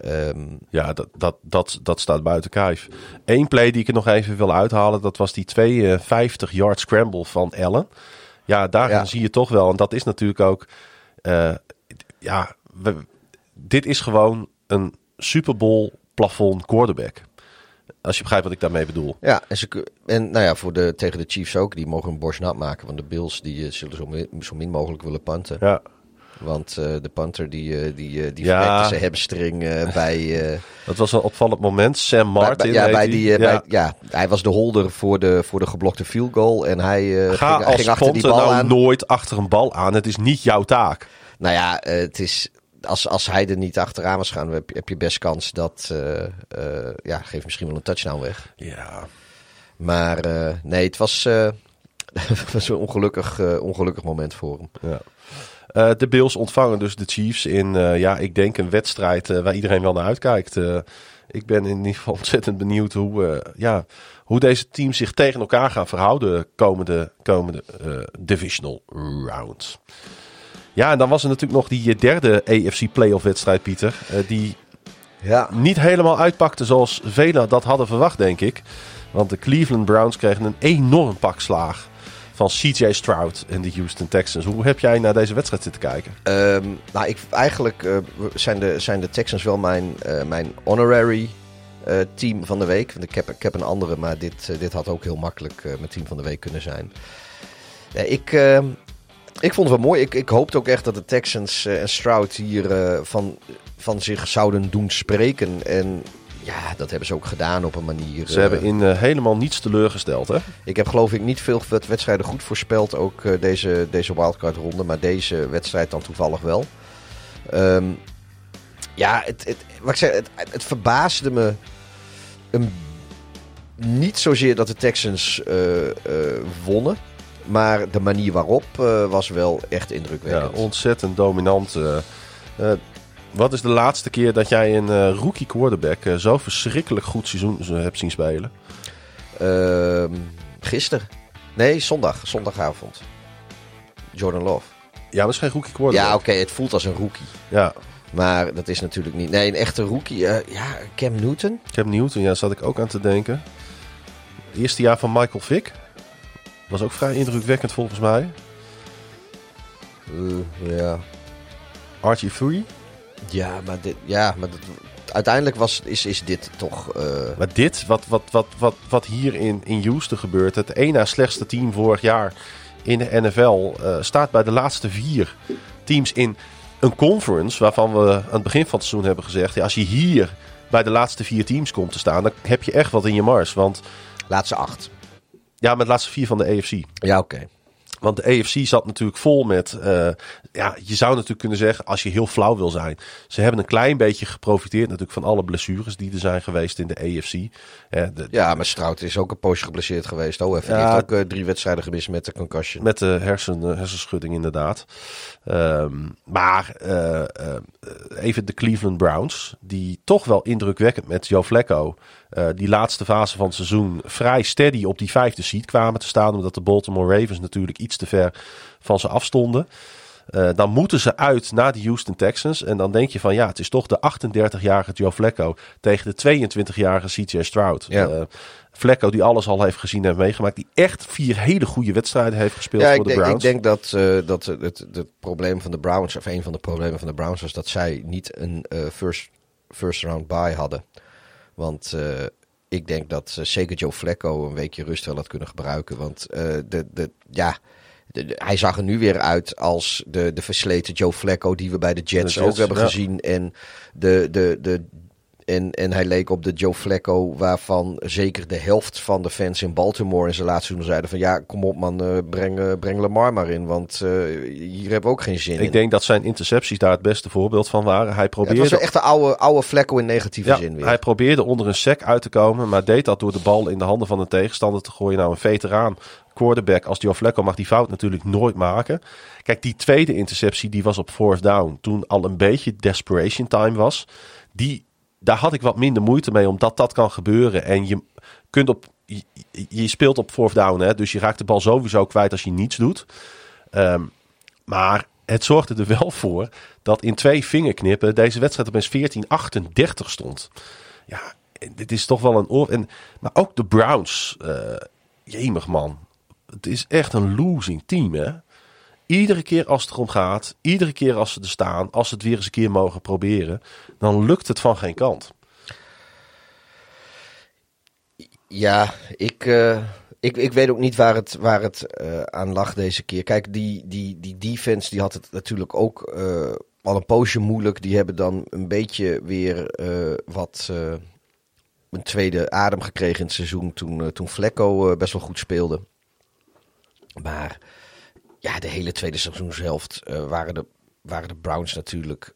Ehm, Ja, dat, dat, dat, dat staat buiten kijf. Eén play die ik er nog even wil uithalen, dat was die 52 yard scramble van Allen. Ja, daar Ja. zie je toch wel, en dat is natuurlijk ook, ja, we- dit is gewoon een Super Bowl plafond quarterback. Als je begrijpt wat ik daarmee bedoel. ja, en, ze, en nou ja, voor de, tegen de Chiefs ook. Die mogen een borst nat maken. Want de Bills die eh, zullen zo min, zo min mogelijk willen punten. Ja, Want eh, de punter die, eh, die, die Ja. zijn hamstring eh, [LAUGHS] bij, eh, Dat was een opvallend moment. Sam Martin. bij, ja, bij hij. die, Ja. bij- ja, hij was de holder voor de, voor de geblokte field goal. En hij Ga ging, als ging achter die bal nou aan. nooit achter een bal aan. Het is niet jouw taak. Nou ja, het is, als, als hij er niet achteraan was gaan, heb, je- heb je best kans dat... eh eh, ja, geeft misschien wel een touchdown weg. Ja. Maar eh, nee, het was, [LAUGHS] het was een ongelukkig, ongelukkig moment voor hem. Ja. De Bills ontvangen dus de Chiefs in, ja, ik denk een wedstrijd waar iedereen wel naar uitkijkt. Ik ben in ieder geval [LAUGHS] ontzettend benieuwd hoe, ja, hoe deze teams zich tegen elkaar gaan verhouden komende, komende divisional round. Ja, en dan was er natuurlijk nog die eh, derde AFC playoff wedstrijd, Pieter. eh, die Ja, niet helemaal uitpakte zoals velen dat hadden verwacht, denk ik. Want de Cleveland Browns kregen een enorm pak slaag van CJ Stroud en de Houston Texans. Hoe heb jij naar deze wedstrijd zitten kijken? Ehm, nou, ik, eigenlijk eh, zijn, de, zijn de Texans wel mijn, mijn honorary team van de week. Want ik heb, ik heb een andere, maar dit, dit had ook heel makkelijk mijn team van de week kunnen zijn. Ik, ehm, ik vond het wel mooi. Ik, ik hoopte ook echt dat de Texans eh, en Stroud hier eh, van, van zich zouden doen spreken. En ja, dat hebben ze ook gedaan op een manier. Ze hebben in eh, helemaal niets teleurgesteld, hè? ik heb geloof ik niet veel wed- wedstrijden goed voorspeld, ook deze, deze wildcard ronde, maar deze wedstrijd dan toevallig wel. Ehm, ja, het, het, wat ik zei, het, het verbaasde me een, niet zozeer dat de Texans wonnen, maar de manier waarop eh, was wel echt Ja, indrukwekkend. ontzettend dominant. eh. Eh, wat is de laatste keer dat jij een rookie quarterback zo verschrikkelijk goed seizoen hebt zien spelen? Ehm, gisteren. Nee, zondag. Zondagavond. Jordan Love. Ja, dat is geen rookie quarterback. Ja, oké, het voelt als een rookie. Ja, Maar dat is natuurlijk niet. Nee, een echte rookie. ja, Cam Newton. Cam Newton, ja, daar zat ik ook aan te denken. Het eerste jaar van Michael Vick. Was ook vrij indrukwekkend volgens mij. Eh, ja. Archie Free. Ja, maar, dit, ja, maar dat, uiteindelijk was, is, is dit toch. eh, Maar dit, wat, wat, wat, wat, wat hier in, in Houston gebeurt, het één na slechtste team vorig jaar in de NFL, eh, staat bij de laatste vier teams in een conference waarvan we aan het begin van het seizoen hebben gezegd, ja, als je hier bij de laatste vier teams komt te staan, dan heb je echt wat in je mars. Want laatste acht. Ja, met de laatste vier van de AFC. Ja, oké. Want de AFC zat natuurlijk vol met. eh, ja, je zou natuurlijk kunnen zeggen, als je heel flauw wil zijn. Ze hebben een klein beetje geprofiteerd natuurlijk van alle blessures die er zijn geweest in de AFC. Eh, de- Ja, maar Strout is ook een poosje geblesseerd geweest. Oh, even. Ja. Heeft ook eh, drie wedstrijden gemist met de concussion. Met de hersen, eh, hersenschudding inderdaad. Ehm, maar even de Cleveland Browns. Die toch wel indrukwekkend met Joe Flacco. die laatste fase van het seizoen vrij steady op die vijfde seat kwamen te staan. Omdat de Baltimore Ravens natuurlijk iets te ver van ze afstonden. Eh, dan moeten ze uit naar de Houston Texans. En dan denk je van ja, het is toch de 38-jarige Joe Flacco tegen de 22-jarige CJ Stroud. Ja. Eh, Flacco die alles al heeft gezien en meegemaakt. Die echt vier hele goede wedstrijden heeft gespeeld Ja, voor ik de denk, ik Browns. denk dat, eh, dat het, het, het probleem van de Browns, of een van de problemen van de Browns, was dat zij niet een first, first round bye hadden. Want ik denk dat zeker Joe Flacco een weekje rust wel had kunnen gebruiken. Want de, de, ja, de- de- hij zag er nu weer uit als de, de versleten Joe Flacco die we bij de Jets, De Jets, ook hebben ja. gezien. En, de, de, de, en, en hij leek op de Joe Flacco waarvan zeker de helft van de fans in Baltimore in zijn laatste seizoen zeiden van ja, kom op man, eh, breng, eh, breng Lamar maar in, want eh, hier hebben we ook geen zin in. Ik denk dat zijn intercepties daar het beste voorbeeld van waren. Hij Ja, het probeerde, was een echte oude, oude Flacco in negatieve ja, zin weer. hij probeerde onder een sec uit te komen. Maar deed dat door de bal in de handen van een tegenstander te gooien. Nou, een veteraan quarterback als Joe Flacco mag die fout natuurlijk nooit maken. Kijk, die tweede interceptie die was op fourth down. Toen al een beetje desperation time was. Die, daar had ik wat minder moeite mee, omdat dat kan gebeuren. En je kunt op... Je, speelt op fourth down, hè, dus je raakt de bal sowieso kwijt als je niets doet. Ehm, maar het zorgde er wel voor dat in twee vingerknippen deze wedstrijd opeens 14-38 stond. Ja, dit is toch wel een oor. En, maar ook de Browns, eh jemig man. Het is echt een losing team, hè? Iedere keer als het erom gaat, iedere keer als ze er staan, als ze het weer eens een keer mogen proberen, dan lukt het van geen kant. Ja, ik, eh, Ik, ik weet ook niet waar het, waar het eh, aan lag deze keer. Kijk, die, die, die defense die had het natuurlijk ook eh, al een poosje moeilijk. Die hebben dan een beetje weer wat een tweede adem gekregen in het seizoen toen, toen Flecko best wel goed speelde. Maar ja, de hele tweede seizoenshelft eh, waren, de, waren de Browns natuurlijk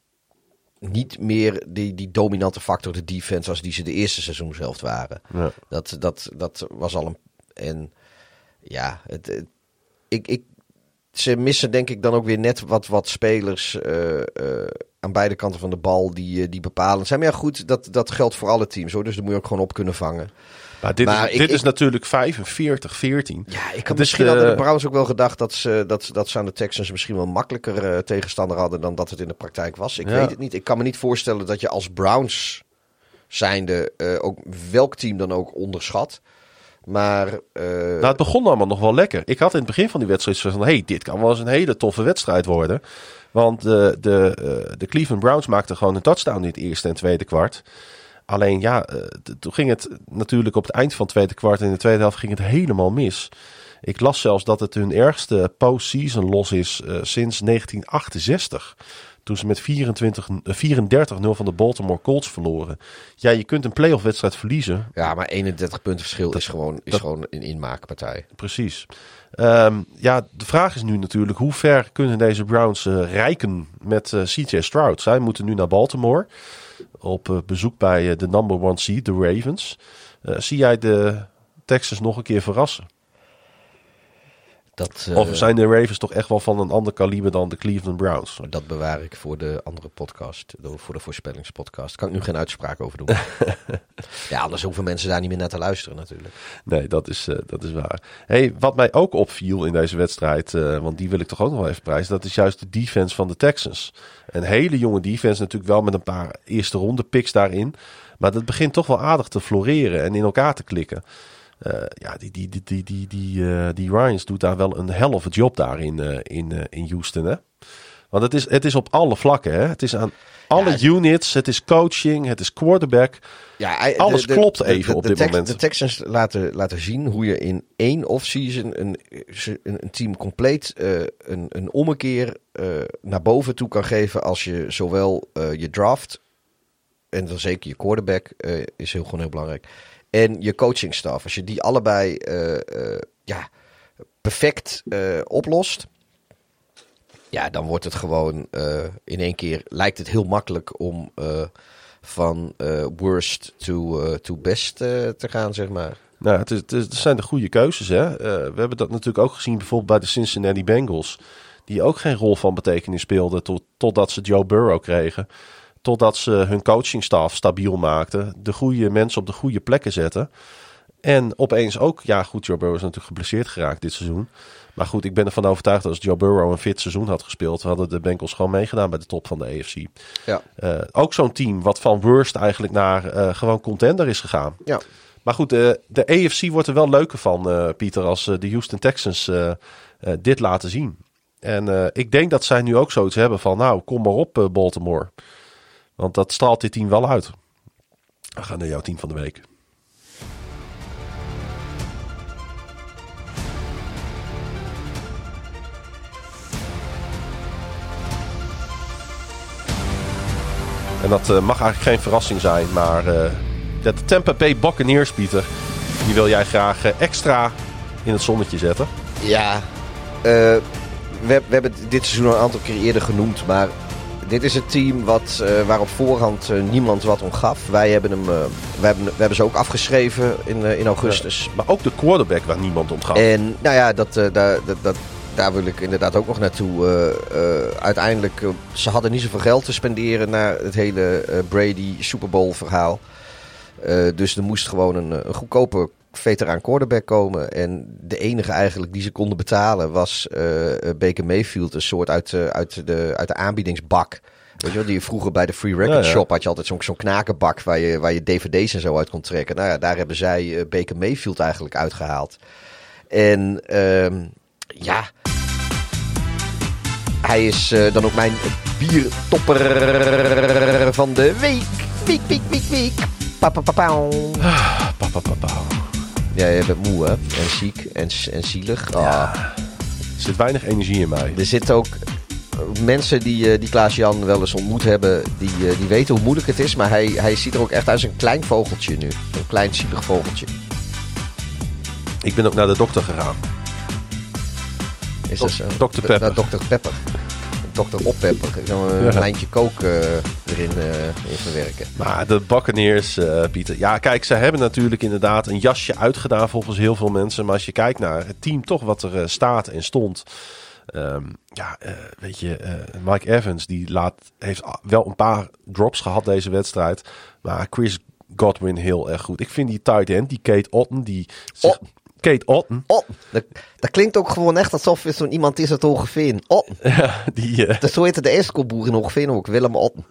niet meer die, die dominante factor, de defense, als die ze de eerste seizoenshelft waren. Ja. Dat, dat, dat was al een. En ja, het, het- ik, ik, ze missen denk ik dan ook weer net wat, wat spelers eh, eh, aan beide kanten van de bal die, die bepalend zijn. Maar ja, goed, dat, dat geldt voor alle teams hoor. Dus daar moet je ook gewoon op kunnen vangen. Maar dit, Maar is, ik- dit is natuurlijk 45, 14. Ja, ik had is misschien de- hadden de Browns ook wel gedacht dat ze, dat, dat ze aan de Texans misschien wel makkelijker eh, tegenstander hadden dan dat het in de praktijk was. Ik Ja. weet het niet. Ik kan me niet voorstellen dat je als Browns zijnde eh, ook welk team dan ook onderschat. Maar eh, Nou, het begon allemaal nog wel lekker. Ik had in het begin van die wedstrijd zoiets van... hey, dit kan wel eens een hele toffe wedstrijd worden. Want de, de, de Cleveland Browns maakten gewoon een touchdown in het eerste en tweede kwart. Alleen ja, eh, toen ging het natuurlijk op het eind van het tweede kwart... en in de tweede helft ging het helemaal mis. Ik las zelfs dat het hun ergste postseason los is eh, sinds 1968. Toen ze met 24, eh, 34-0 van de Baltimore Colts verloren. Ja, je kunt een playoff wedstrijd verliezen. ja, maar 31 punten verschil is gewoon, is gewoon een inmaakpartij. Precies. Ehm, ja, de vraag is nu natuurlijk hoe ver kunnen deze Browns eh rijken met eh, CJ Stroud. Zij moeten nu naar Baltimore op eh, bezoek bij eh, de number one seed, de Ravens. Eh, zie jij de Texans nog een keer verrassen? Dat, eh, Of zijn de Ravens toch echt wel van een ander kaliber dan de Cleveland Browns? dat bewaar ik voor de andere podcast, voor de voorspellingspodcast. Kan ik nu geen uitspraak over doen. [LAUGHS] ja, anders hoeven mensen daar niet meer naar te luisteren natuurlijk. Nee, dat is, eh, dat is waar. Hey, wat mij ook opviel in deze wedstrijd, eh, want die wil ik toch ook nog wel even prijzen, dat is juist de defense van de Texans. Een hele jonge defense, natuurlijk wel met een paar eerste ronde picks daarin. Maar dat begint toch wel aardig te floreren en in elkaar te klikken. Eh, ja, die, die, die, die, die, die, eh, die Ryans doet daar wel een a job daar in, eh, in, in Houston. Hè? Want het is, het is op alle vlakken. Hè? Het is aan alle Ja, units, het is coaching, het is quarterback. Ja, Alles klopt even op dit Tex- moment. De Texans laten, laten zien hoe je in één offseason een, een, team compleet een, een ommekeer naar boven toe kan geven als je zowel je draft en dan zeker je quarterback is heel gewoon heel belangrijk en je coachingstaf. Als je die allebei eh, eh, ja, perfect eh, oplost. Ja, dan wordt het gewoon in één keer lijkt het heel makkelijk om van worst to, to best te gaan, zeg maar. Nou, het, is, het, zijn de goede keuzes. Hè? We hebben dat natuurlijk ook gezien bijvoorbeeld bij de Cincinnati Bengals. Die ook geen rol van betekenis speelden tot, totdat ze Joe Burrow kregen. Totdat ze hun coachingstaf stabiel maakten. De goede mensen op de goede plekken zetten. En opeens ook, ja goed, Joe Burrow is natuurlijk geblesseerd geraakt dit seizoen. Maar goed, ik ben ervan overtuigd dat als Joe Burrow een fit seizoen had gespeeld, hadden de Bengals gewoon meegedaan bij de top van de AFC. Ja. Eh, ook zo'n team wat van worst eigenlijk naar eh, gewoon contender is gegaan. Ja. Maar goed, de, de AFC wordt er wel leuker van, eh, Pieter, als eh, de Houston Texans eh, eh, dit laten zien. En eh, ik denk dat zij nu ook zoiets hebben van, nou, kom maar op, eh, Baltimore. Want dat straalt dit team wel uit. We gaan naar jouw team van de week. En dat eh, mag eigenlijk geen verrassing zijn, maar eh, de Tampa Bay Buccaneers, die wil jij graag eh, extra in het zonnetje zetten. Ja, we, we hebben dit seizoen al een aantal keer eerder genoemd, maar dit is het team wat, eh, waar op voorhand eh, niemand wat om gaf. Wij hebben, hem, eh, we hebben, we hebben ze ook afgeschreven in, in augustus. Maar ook de quarterback waar niemand om gaat. En nou ja, dat, daar, dat, dat, daar wil ik inderdaad ook nog naartoe. Uiteindelijk, ze hadden niet zoveel geld te spenderen naar het hele Brady Super Bowl verhaal. Dus er moest gewoon een, eh, een goedkope veteraan quarterback komen. En de enige eigenlijk die ze konden betalen was eh, eh, Baker Mayfield. Een soort uit, de uit, de, uit de aanbiedingsbak. Weet je wel, die je vroeger bij de Free Record Ja. Shop had je altijd zo'n zo'n knakenbak waar je, waar je dvd's en zo uit kon trekken. Nou ja, daar hebben zij eh, Baker Mayfield eigenlijk uitgehaald. En ehm, ja, hij is eh, dan ook mijn biertopper van de week. Week, week, week, week. Pa, pa, pa. Pa, pa, pa, pa. Ja, je bent moe hè? En ziek en, en zielig. Ah. Er zit weinig energie in mij. Er zitten ook eh, mensen die, eh, die Klaas-Jan wel eens ontmoet hebben, die, eh, die weten hoe moeilijk het is. Maar hij, hij ziet er ook echt uit als een klein vogeltje nu. Een klein zielig vogeltje. Ik ben ook naar de dokter gegaan. Is dat zo? Dr. Pepper. Naar Dr. Pepper. Dr. Oppepper. Zal een Ja. lijntje kook eh, erin eh, in verwerken. Maar de Buccaneers, eh, Pieter. Ja, kijk, ze hebben natuurlijk inderdaad een jasje uitgedaan volgens heel veel mensen. Maar als je kijkt naar het team toch wat er eh, staat en stond. ehm, ja, eh, weet je, eh, Mike Evans die laat, heeft wel een paar drops gehad deze wedstrijd. Maar Chris Godwin heel erg goed. Ik vind die tight end, die Kate Otten, die... zich-. Kate Otten, Oh, dat, dat klinkt ook gewoon echt alsof er zo'n iemand is uit Hogeveen. Oh, [LAUGHS] die... eh, dat zo heette de ijskoolboer in Hogeveen ook, Willem Otten.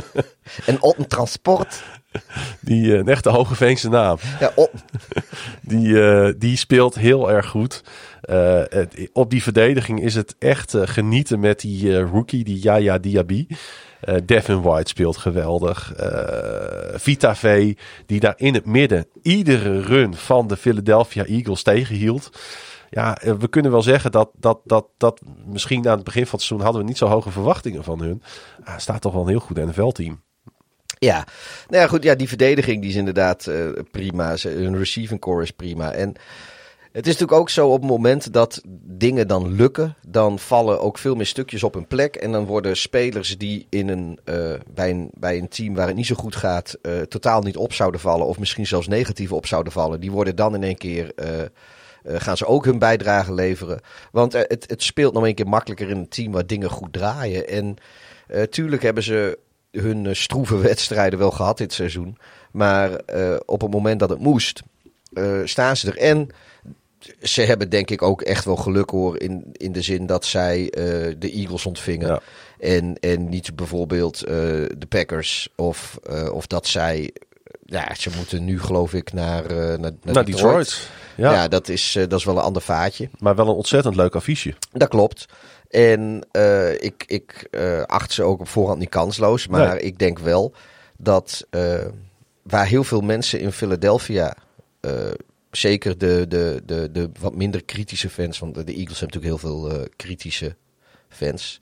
[LAUGHS] en Otten Transport. die eh, een echte Hogeveense naam. Ja, Otten. [LAUGHS] Die, eh, die speelt heel erg goed. Het- op die verdediging is het echt genieten met die rookie, die Yaya Diaby. Eh, Devin White speelt geweldig. Eh, Vita V, die daar in het midden iedere run van de Philadelphia Eagles tegenhield. Ja, eh, we kunnen wel zeggen dat, dat, dat, dat misschien aan het begin van het seizoen hadden we niet zo hoge verwachtingen van hun. Ah, staat toch wel een heel goed NFL-team. Ja, nou ja, goed. Ja, die verdediging die is inderdaad prima. Hun receiving core is prima. En het is natuurlijk ook zo op het moment dat dingen dan lukken, dan vallen ook veel meer stukjes op hun plek. En dan worden spelers die in een, eh, bij, een, team waar het niet zo goed gaat, eh, totaal niet op zouden vallen. Of misschien zelfs negatief op zouden vallen. Die worden dan in één keer. eh, gaan ze ook hun bijdrage leveren. Want het, het speelt nog een keer makkelijker in een team waar dingen goed draaien. En tuurlijk hebben ze hun stroeve [LAUGHS] wedstrijden wel gehad dit seizoen. Maar op het moment dat het moest, staan ze er. En ze hebben denk ik ook echt wel geluk hoor. In, in de zin dat zij eh, de Eagles ontvingen. Ja. En, en niet bijvoorbeeld eh, de Packers. Of, eh, of dat zij. Ja, ze moeten nu geloof ik naar, naar, naar, Naar Detroit. Ja, Ja, dat, is, dat is wel een ander vaatje. maar wel een ontzettend leuk affiche. Dat klopt. En ik, ik acht ze ook op voorhand niet kansloos. Maar Nee. ik denk wel dat waar heel veel mensen in Philadelphia, zeker de, de, de, de wat minder kritische fans, want de Eagles hebben natuurlijk heel veel eh, kritische fans.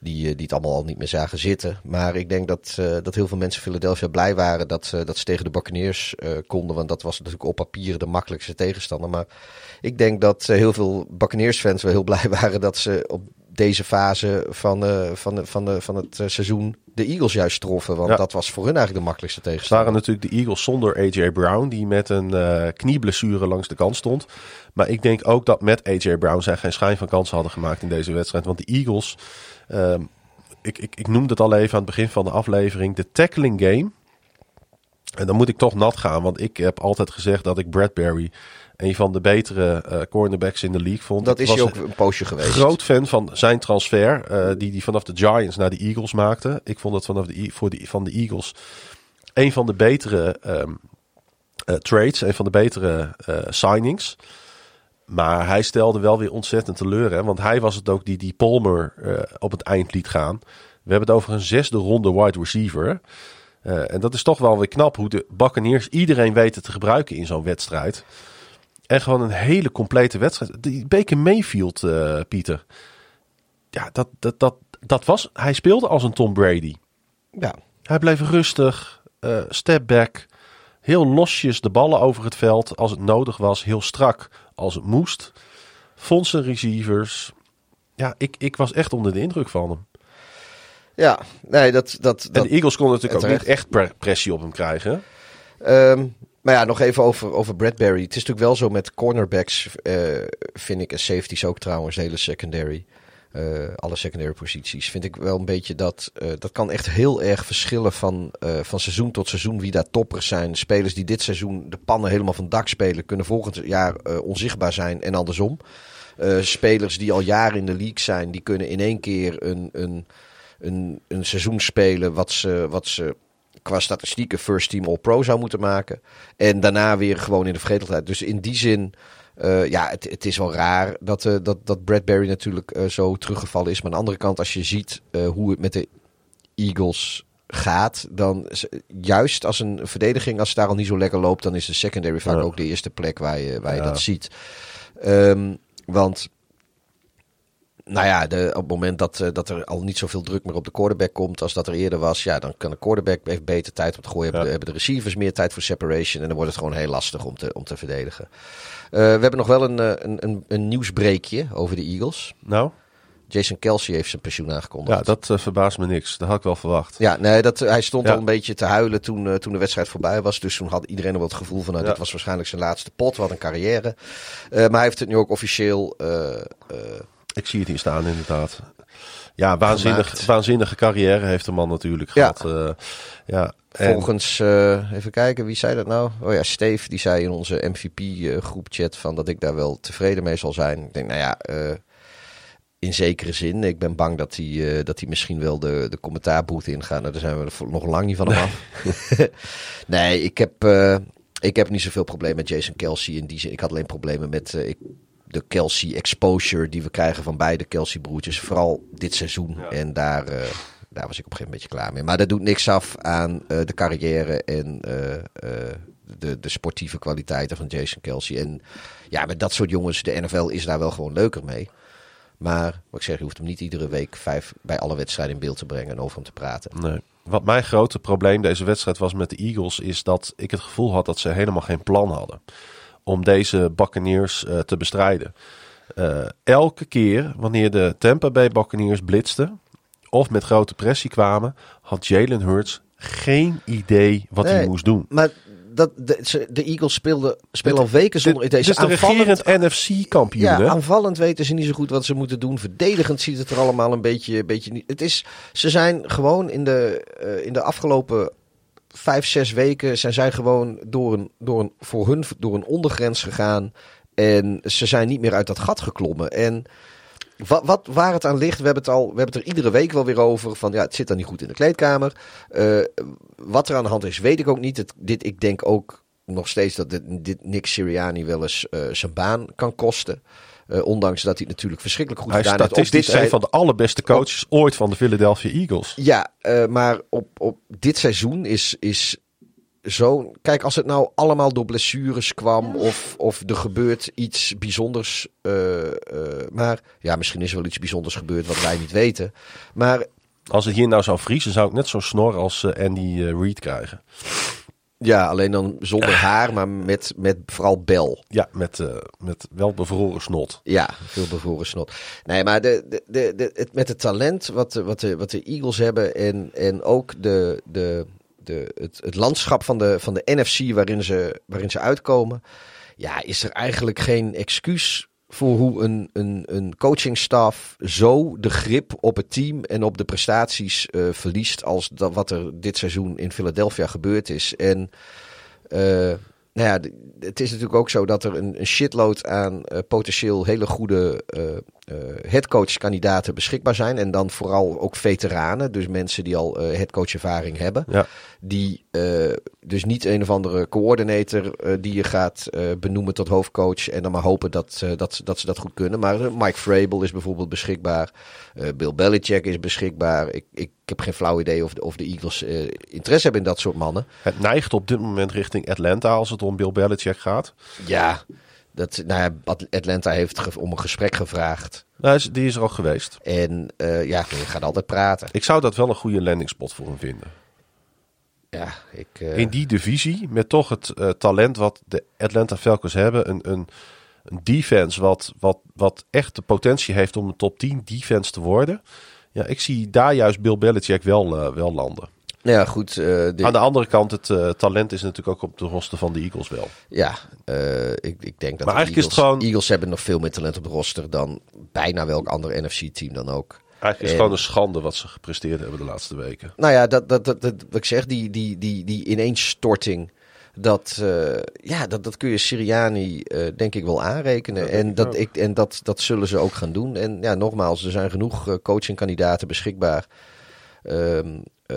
Die, eh, die het allemaal al niet meer zagen zitten. Maar ik denk dat, eh, dat heel veel mensen in Philadelphia blij waren dat, dat ze tegen de Buccaneers konden. Want dat was natuurlijk op papier de makkelijkste tegenstander. Maar ik denk dat heel veel Buccaneers-fans wel heel blij [LAUGHS] waren dat ze op deze fase van, eh, van, de, van, de, van het eh, seizoen de Eagles juist troffen. Want Ja. dat was voor hun eigenlijk de makkelijkste Het tegenstander. waren natuurlijk de Eagles zonder AJ Brown, die met een eh, knieblessure langs de kant stond. Maar ik denk ook dat met AJ Brown zij geen schijn van kansen hadden gemaakt in deze wedstrijd. Want de Eagles, ehm, ik, ik, ik noemde het al even aan het begin van de aflevering, de tackling game. En dan moet ik toch nat gaan, want ik heb altijd gezegd dat ik Bradbury een van de betere eh, cornerbacks in de league vond. dat Ik is je ook een poosje geweest. Groot fan van zijn transfer, eh, die hij vanaf de Giants naar de Eagles maakte. Ik vond het vanaf de, voor de, van de Eagles een van de betere ehm, eh, trades, een van de betere signings. Maar hij stelde wel weer ontzettend teleur. Hè? Want hij was het ook die, die Palmer op het eind liet gaan. We hebben het over een zesde ronde wide receiver. En dat is toch wel weer knap hoe de Buccaneers iedereen weten te gebruiken in zo'n wedstrijd. En gewoon een hele complete wedstrijd. Die Baker Mayfield, eh, Pieter. Ja, dat, dat, dat, dat was. Hij speelde als een Tom Brady. Ja, Hij bleef rustig, eh step back. Heel losjes de ballen over het veld als het nodig was. Heel strak als het moest. Vond zijn receivers. Ja, ik, ik was echt onder de indruk van hem. ja. nee, dat... dat, En de Eagles konden natuurlijk ook terecht. niet echt pre- pressie op hem krijgen. Ehm, maar ja, nog even over, over Bradbury. Het is natuurlijk wel zo met cornerbacks, eh, vind ik, en safeties ook trouwens, de hele secondary. eh, alle secondary posities. Vind ik wel een beetje dat. eh, dat kan echt heel erg verschillen van, van seizoen tot seizoen. Wie daar toppers zijn. Spelers die dit seizoen de pannen helemaal van dak spelen. kunnen volgend jaar onzichtbaar zijn en andersom. Spelers die al jaren in de league zijn. die kunnen in één keer een, een, een, een seizoen spelen. wat ze. Wat ze qua statistieken first team all-pro zou moeten maken. En daarna weer gewoon in de vergetelheid. Dus in die zin, eh, ja, het, het is wel raar dat, eh, dat, dat Bradbury natuurlijk eh, zo teruggevallen is. Maar aan de andere kant, als je ziet hoe het met de Eagles gaat, dan is- juist als een verdediging, als het daar al niet zo lekker loopt, dan is de secondary vaak Ja. ook de eerste plek waar je, waar je Ja. dat ziet. Ehm, want nou ja, de, op het moment dat, eh, dat er al niet zoveel druk meer op de quarterback komt als dat er eerder was, ja, dan kan de quarterback heeft beter tijd om te gooien. Hebben, Ja. de, hebben de receivers meer tijd voor separation en dan wordt het gewoon heel lastig om te, om te verdedigen. Eh, we hebben nog wel een, eh, een, een, een nieuwsbreekje over de Eagles. Nou, Jason Kelsey heeft zijn pensioen aangekondigd. ja, dat verbaast me niks. Dat had ik wel verwacht. Ja, nee, dat, hij stond Ja. al een beetje te huilen toen, toen de wedstrijd voorbij was. Dus toen had iedereen al wel het gevoel van, nou, Ja. dit was waarschijnlijk zijn laatste pot. Wat een carrière. Maar hij heeft het nu ook officieel Ik zie het hier staan, inderdaad. Ja, waanzinnig, Gemaakt. waanzinnige carrière heeft de man natuurlijk Ja. gehad. Eh, ja, en- Volgens, eh, even kijken, wie zei dat nou? Oh ja, Steve, die zei in onze MVP-groepchat van dat ik daar wel tevreden mee zal zijn. Ik denk, nou ja, eh, in zekere zin. Ik ben bang dat hij, eh, dat hij misschien wel de, de commentaarboot ingaat. Nou, daar zijn we nog lang niet van af. [LAUGHS] nee, ik heb, eh, ik heb niet zoveel problemen met Jason Kelsey in die zin. Ik had alleen problemen met eh, ik, de Kelsey exposure die we krijgen van beide Kelsey broertjes. Vooral dit seizoen. En daar, eh, daar was ik op een gegeven moment beetje klaar mee. Maar dat doet niks af aan eh, de carrière en eh, de, de sportieve kwaliteiten van Jason Kelsey. En ja, met dat soort jongens, de NFL is daar wel gewoon leuker mee. Maar wat ik zeg, je hoeft hem niet iedere week vijf bij alle wedstrijden in beeld te brengen en over hem te praten. Nee. Wat mijn grote probleem deze wedstrijd was met de Eagles, is dat ik het gevoel had dat ze helemaal geen plan hadden om deze Buccaneers eh, te bestrijden. Eh, elke keer wanneer de Tampa Bay Buccaneers blitzten of met grote pressie kwamen, had Jalen Hurts geen idee wat hij moest doen. Maar dat, de, de Eagles speelden, spelen al weken zonder Dit deze is de aanvallend, NFC-kampioen. Ja, hè? aanvallend weten ze niet zo goed wat ze moeten doen. Verdedigend ziet het er allemaal een beetje, beetje niet. Het is, ze zijn gewoon in de, eh, in de afgelopen vijf, zes weken zijn zij gewoon door een, door een, voor hun door een ondergrens gegaan. En ze zijn niet meer uit dat gat geklommen. En wat, wat, waar het aan ligt, we hebben het, al, we hebben het er iedere week wel weer over. Van ja, het zit dan niet goed in de kleedkamer. Eh, wat er aan de hand is, weet ik ook niet. Dit, ik denk ook nog steeds dat dit, dit Nick Sirianni wel eens eh, zijn baan kan kosten. Eh, ondanks dat hij het natuurlijk verschrikkelijk goed Hij is gedaan heeft. Op statistisch dit een van de allerbeste coaches ooit van de Philadelphia Eagles. ja, eh, maar op, op dit seizoen is, is zo. Kijk, als het nou allemaal door blessures kwam. of, of er gebeurt iets bijzonders. eh, maar ja, misschien is er wel iets bijzonders gebeurd wat wij niet weten. Maar Als het hier nou zou vriezen, zou ik net zo'n snor als Andy Reid krijgen. Ja, alleen dan zonder [LAUGHS] haar, maar met, met vooral bel. Ja, met, eh, met wel bevroren snot. Ja, veel bevoren snot. Nee, maar de, de, de, de, het, met het talent wat de, wat de, wat de Eagles hebben en, en ook de, de, de, het, het landschap van de, van de NFC waarin ze, waarin ze uitkomen, ja, is er eigenlijk geen excuus voor hoe een, een, een coachingstaf zo de grip op het team en op de prestaties eh, verliest als dat, wat er dit seizoen in Philadelphia gebeurd is. En eh, nou ja, het is natuurlijk ook zo dat er een, een shitload aan eh, potentieel hele goede headcoach-kandidaten beschikbaar zijn. En dan vooral ook veteranen, dus mensen die al eh headcoach-ervaring hebben. Ja. Die eh, dus niet een of andere coördinator eh, die je gaat eh, benoemen tot hoofdcoach. En dan maar hopen dat, eh, dat, dat ze dat goed kunnen. Maar eh, Mike Vrabel is bijvoorbeeld beschikbaar. Eh, Bill Belichick is beschikbaar. Ik, ik, heb geen flauw idee of de, of de Eagles eh, interesse hebben in dat soort mannen. Het neigt op dit moment richting Atlanta als het om Bill Belichick gaat. Ja, dat, nou ja, At- Atlanta heeft om een gesprek gevraagd. Nou, die is er al geweest. En eh, ja, je gaat altijd praten. Ik zou dat wel een goede landingspot voor hem vinden. Ja, ik, eh, In die divisie, met toch het eh, talent wat de Atlanta Falcons hebben. Een, een, een defense wat, wat, wat echt de potentie heeft om een top 10 defense te worden. Ja, ik zie daar juist Bill Belichick wel, wel landen. Nou ja, goed. eh, de- Aan de andere kant, het eh, talent is natuurlijk ook op de roster van de Eagles wel. Ja, eh, ik, ik denk dat Maar de is Eagles, gewoon- Eagles hebben nog veel meer talent op de roster dan bijna welk ander NFC-team dan ook. Eigenlijk is het gewoon een schande wat ze gepresteerd hebben de laatste weken. Nou ja, dat, dat, dat, dat, wat ik zeg, die, die, die, die ineenstorting, dat, ja, dat, dat kun je Siriani denk ik wel aanrekenen. Dat en dat, ik, en dat, dat zullen ze ook gaan doen. En ja, nogmaals, er zijn genoeg coachingkandidaten beschikbaar. Ehm eh,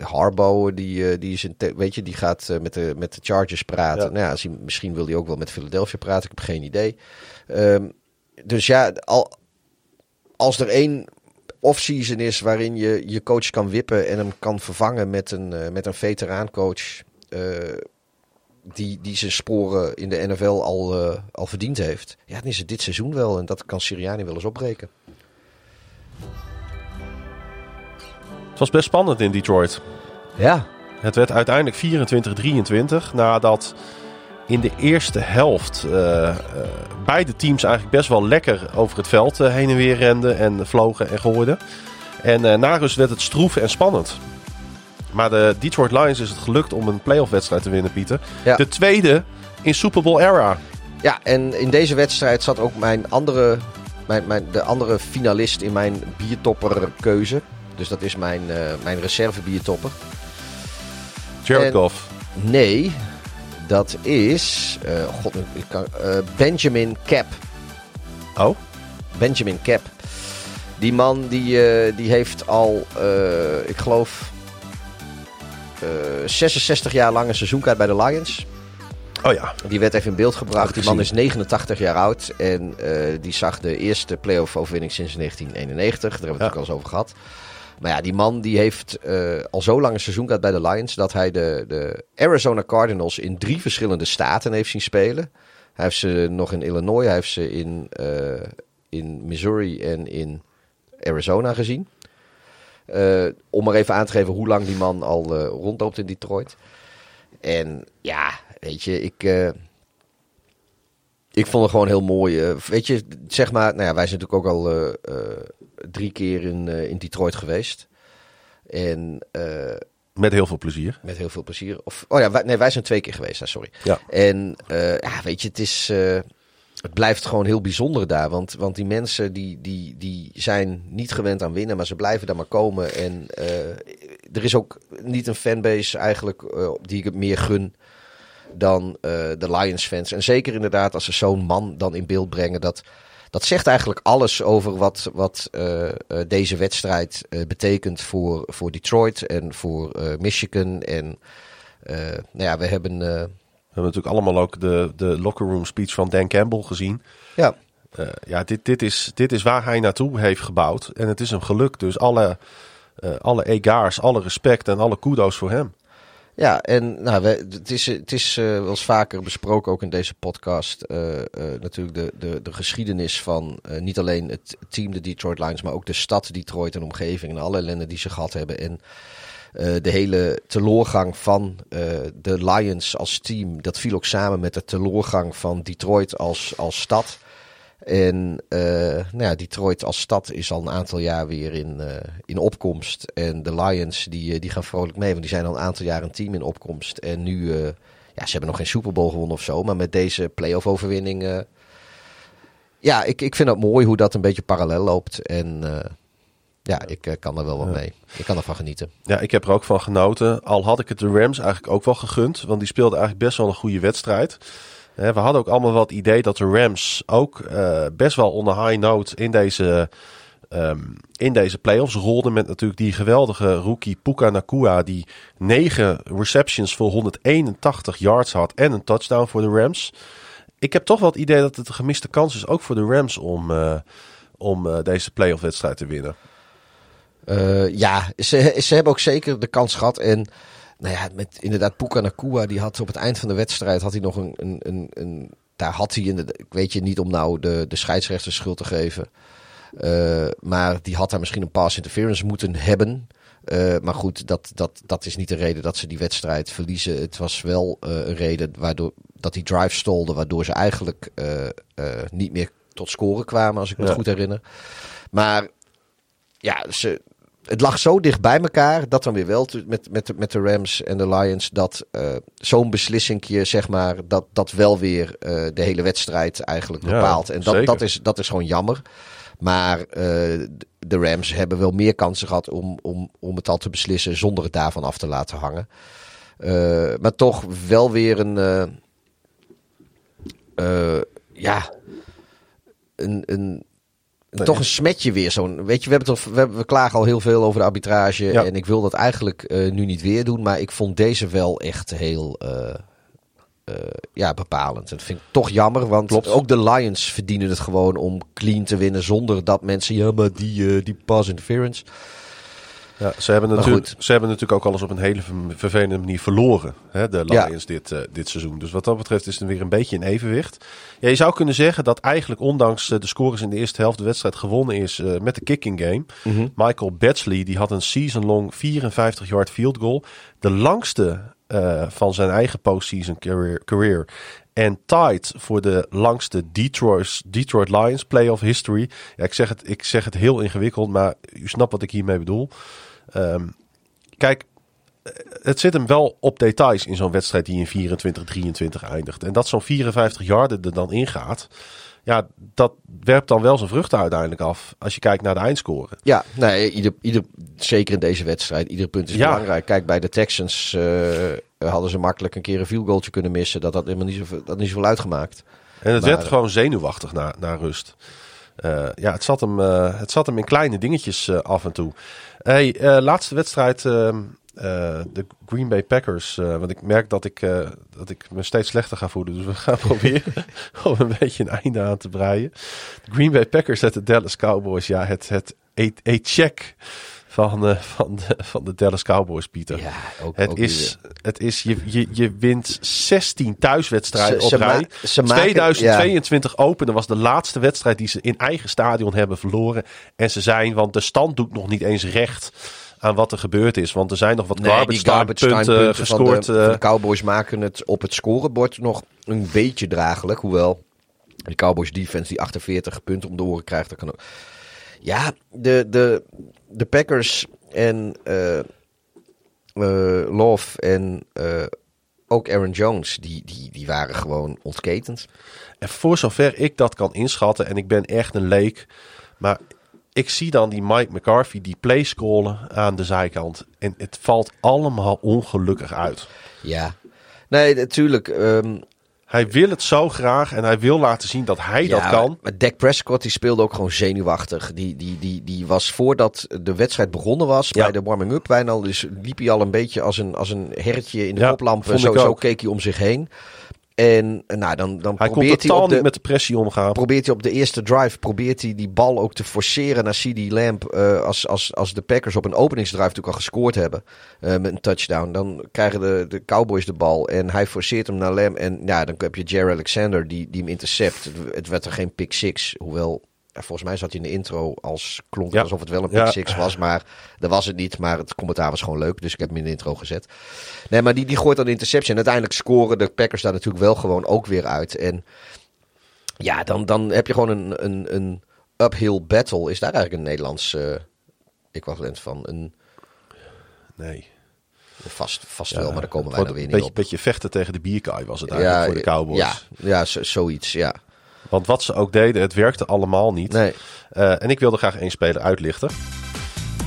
Harbo, die, eh, die, is te- weet je, die gaat eh, met, de, met de Chargers praten. Ja. Nou ja, als hij, misschien wil hij ook wel met Philadelphia praten. Ik heb geen idee. Ehm, dus ja, al, als er één off-season is waarin je je coach kan wippen en hem kan vervangen met een, uh, met een veteraan-coach. Uh, die, die zijn sporen in de NFL al, uh, al verdiend heeft. Ja, dan is het dit seizoen wel. En dat kan Siriani wel eens opbreken. Het was best spannend in Detroit. Ja. Het werd uiteindelijk 24-23 nadat in de eerste helft uh, uh, beide teams eigenlijk best wel lekker over het veld uh, heen en weer renden en vlogen en gooiden. En na rust werd het stroef en spannend. Maar de Detroit Lions is het gelukt om een playoff wedstrijd te winnen, Pieter. Ja. De tweede in Super Bowl era. Ja, en in deze wedstrijd zat ook mijn andere, mijn, mijn, de andere finalist in mijn biertopperkeuze. Dus dat is mijn, mijn reserve biertopper. Jared En- Goff. Nee, dat is eh, God, ik kan, eh, Benjamin Cap. Oh? Benjamin Cap. Die man die, die heeft al, ik geloof, eh, 66 jaar lang een seizoenkaart bij de Lions. Oh ja. Die werd even in beeld gebracht. Die man is gezien. 89 jaar oud. En die zag de eerste playoff overwinning sinds 1991. Daar hebben we het Ja. ook al eens over gehad. Maar ja, die man die heeft eh, al zo lang een seizoen gehad bij de Lions... dat hij de, de Arizona Cardinals in drie verschillende staten heeft zien spelen. Hij heeft ze nog in Illinois, hij heeft ze in, eh, in Missouri en in Arizona gezien. Eh, om maar even aan te geven hoe lang die man al rondloopt in Detroit. En ja, weet je, ik, ik vond het gewoon heel mooi. weet je, zeg maar, nou ja, wij zijn natuurlijk ook al drie keer in, eh, in Detroit geweest. En eh, Met heel veel plezier. met heel veel plezier. Of, oh ja, wij, nee, wij zijn twee keer geweest, ah, sorry. Ja. En eh, ja, weet je, het is. het blijft gewoon heel bijzonder daar. Want, want die mensen die, die, die zijn niet gewend aan winnen, maar ze blijven daar maar komen. En er is ook niet een fanbase eigenlijk die ik het meer gun dan de Lions fans. En zeker inderdaad als ze zo'n man dan in beeld brengen. Dat, dat zegt eigenlijk alles over wat, wat eh, eh, deze wedstrijd eh, betekent voor, voor Detroit en voor Michigan. En nou ja, we hebben... We hebben natuurlijk allemaal ook de, de locker room speech van Dan Campbell gezien. ja, ja, dit, dit, is, dit is waar hij naartoe heeft gebouwd. En het is hem gelukt. Dus alle, alle egaars, alle respect en alle kudo's voor hem. Ja, en nou, we, het is, het is eh, wel eens vaker besproken, ook in deze podcast, eh, natuurlijk de, de, de geschiedenis van niet alleen het team, de Detroit Lions, maar ook de stad Detroit en omgeving en alle ellende die ze gehad hebben. En de hele teloorgang van de Lions als team, dat viel ook samen met de teloorgang van Detroit als, als stad. En eh, nou ja, Detroit als stad is al een aantal jaar weer in, eh, in opkomst. En de Lions die, eh, die gaan vrolijk mee, want die zijn al een aantal jaar een team in opkomst. En nu, eh, ja, ze hebben nog geen Super Bowl gewonnen of zo, maar met deze playoff overwinning... ja, ik, ik vind het mooi hoe dat een beetje parallel loopt. En ja, ik kan er wel wat mee. Ik kan ervan genieten. Ja, ik heb er ook van genoten. Al had ik het de Rams eigenlijk ook wel gegund. Want die speelden eigenlijk best wel een goede wedstrijd. We hadden ook allemaal het idee dat de Rams ook eh, best wel on a high note in deze, ehm, in deze playoffs rolden. Met natuurlijk die geweldige rookie Puka Nakua. Die negen receptions voor 181 yards had en een touchdown voor de Rams. Ik heb toch wel het idee dat het een gemiste kans is ook voor de Rams om, eh, om eh, deze playoff wedstrijd te winnen. Ja, ze, ze hebben ook zeker de kans gehad. En nou ja, met inderdaad Puka Nakua, die had op het eind van de wedstrijd had hij nog een, een, een, een daar had hij inderdaad, ik weet je niet om nou de, de scheidsrechter schuld te geven. Eh, maar die had daar misschien een pass interference moeten hebben. Eh, maar goed, dat, dat, dat is niet de reden dat ze die wedstrijd verliezen. Het was wel eh, een reden waardoor dat die drive stolde, waardoor ze eigenlijk niet meer tot scoren kwamen, als ik me het goed herinner. Maar ja, ze, het lag zo dicht bij elkaar, dat dan weer wel met, met, de- met de Rams en de Lions, dat eh, zo'n beslissingje, zeg maar, dat, dat wel weer eh, de hele wedstrijd eigenlijk Ja, bepaalt. en dat, zeker. dat, is, dat is gewoon jammer. Maar eh, de Rams hebben wel meer kansen gehad om, om, om het al te beslissen zonder het daarvan af te laten hangen. Maar toch wel weer een. ja. Een. een toch een smetje weer. Zo'n, weet je, we, hebben toch, we, hebben, we klagen al heel veel over de arbitrage. Ja. En ik wil dat eigenlijk eh, nu niet weer doen. Maar ik vond deze wel echt heel. eh, eh, ja, bepalend. En dat vind ik toch jammer, want Klopt. ook de Lions verdienen het gewoon om clean te winnen zonder dat mensen, ja, maar die, die pass interference. Ja, ze, hebben natuurlijk, ze hebben natuurlijk ook alles op een hele ver- vervelende manier verloren. Hè, de Ja. Lions dit, eh, dit seizoen. Dus wat dat betreft is het weer een beetje in evenwicht. Ja, je zou kunnen zeggen dat eigenlijk ondanks eh, de scores in de eerste helft de wedstrijd gewonnen is eh, met de kicking game. Michael Batchley die had een season-long 54 yard field goal. De langste van zijn eigen postseason career. career. En tied voor de langste Detroit, Detroit Lions playoff history. Ja, ik, zeg het, ik zeg het heel ingewikkeld, maar u snapt wat ik hiermee bedoel. Ehm, kijk, het zit hem wel op details in zo'n wedstrijd die in 24-23 eindigt. En dat zo'n 54 yarden er dan ingaat. Ja, dat werpt dan wel zijn vruchten uiteindelijk af. Als je kijkt naar de eindscore. Ja, nee, ieder, ieder, zeker in deze wedstrijd, ieder punt is Ja. belangrijk. Kijk, bij de Texans eh, hadden ze makkelijk een keer een field goaltje kunnen missen. Dat had helemaal niet zoveel, dat niet zoveel uitgemaakt. En het Maar- werd gewoon zenuwachtig na, na rust. Eh, ja, het zat, hem, eh, het zat hem in kleine dingetjes af en toe. Hey, eh, laatste wedstrijd, ehm, eh, de Green Bay Packers. eh, want ik merk dat ik, dat ik me steeds slechter ga voelen. [LAUGHS] Dus we gaan proberen [LAUGHS] om een beetje een einde aan te breien. De Green Bay Packers en de Dallas Cowboys. Ja, het, het e-check van, eh, van, de, van de Dallas Cowboys, Pieter. Ja, ook, Het ook is, het is je, je, je wint 16 thuiswedstrijden op rij. ze maken- 2022 Open, dat was de laatste wedstrijd die ze in eigen stadion hebben verloren. En ze zijn, want de stand doet nog niet eens recht aan wat er gebeurd is. Want er zijn nog wat Nee, garbage, garbage punten van gescoord. de, van de eh, Cowboys maken het op het scorebord nog een beetje draaglijk. Hoewel de Cowboys defense die 48 punten om de oren krijgt. Dat kan ook. Ja, de, de, de Packers en eh, eh, Love en eh, ook Aaron Jones, die, die, die waren gewoon ontketend. En voor zover ik dat kan inschatten, en ik ben echt een leek, maar ik zie dan die Mike McCarthy die play scrollen aan de zijkant. En het valt allemaal ongelukkig uit. Ja, nee, natuurlijk. ehm, Hij wil het zo graag en hij wil laten zien dat hij dat kan. Maar Dak Prescott die speelde ook gewoon zenuwachtig. Die, die, die, die was voordat de wedstrijd begonnen was, Ja. bij de warming-up bijna al, dus liep hij al een beetje als een, als een hertje in de Ja, koplampen. Zo, zo keek hij om zich heen. En nou, dan, dan Hij probeert hij op de, met de pressie omgaan. probeert hij op de eerste drive probeert hij die bal ook te forceren naar CD Lamb. eh, als, als, als de Packers op een openingsdrive natuurlijk al gescoord hebben eh, met een touchdown. Dan krijgen de, de Cowboys de bal en hij forceert hem naar Lamb. En ja, dan heb je Jerry Alexander die, die hem intercept. Het, werd er geen pick six. Hoewel, volgens mij zat hij in de intro als klonk het Ja. alsof het wel een pick Ja. six was. Maar dat was het niet. Maar het commentaar was gewoon leuk. Dus ik heb hem in de intro gezet. Nee, maar die, die gooit dan de interception. En uiteindelijk scoren de Packers daar natuurlijk wel gewoon ook weer uit. En ja, dan, dan heb je gewoon een, een, een uphill battle. Is daar eigenlijk een Nederlands eh equivalent van? Een, Nee. vast vast wel, maar daar komen wij dan weer een niet beetje, op. beetje vechten tegen de bierkaai was het eigenlijk voor de Cowboys. Ja, ja zo- zoiets, ja. Want wat ze ook deden, het werkte allemaal niet. Nee. Eh, en ik wilde graag één speler uitlichten.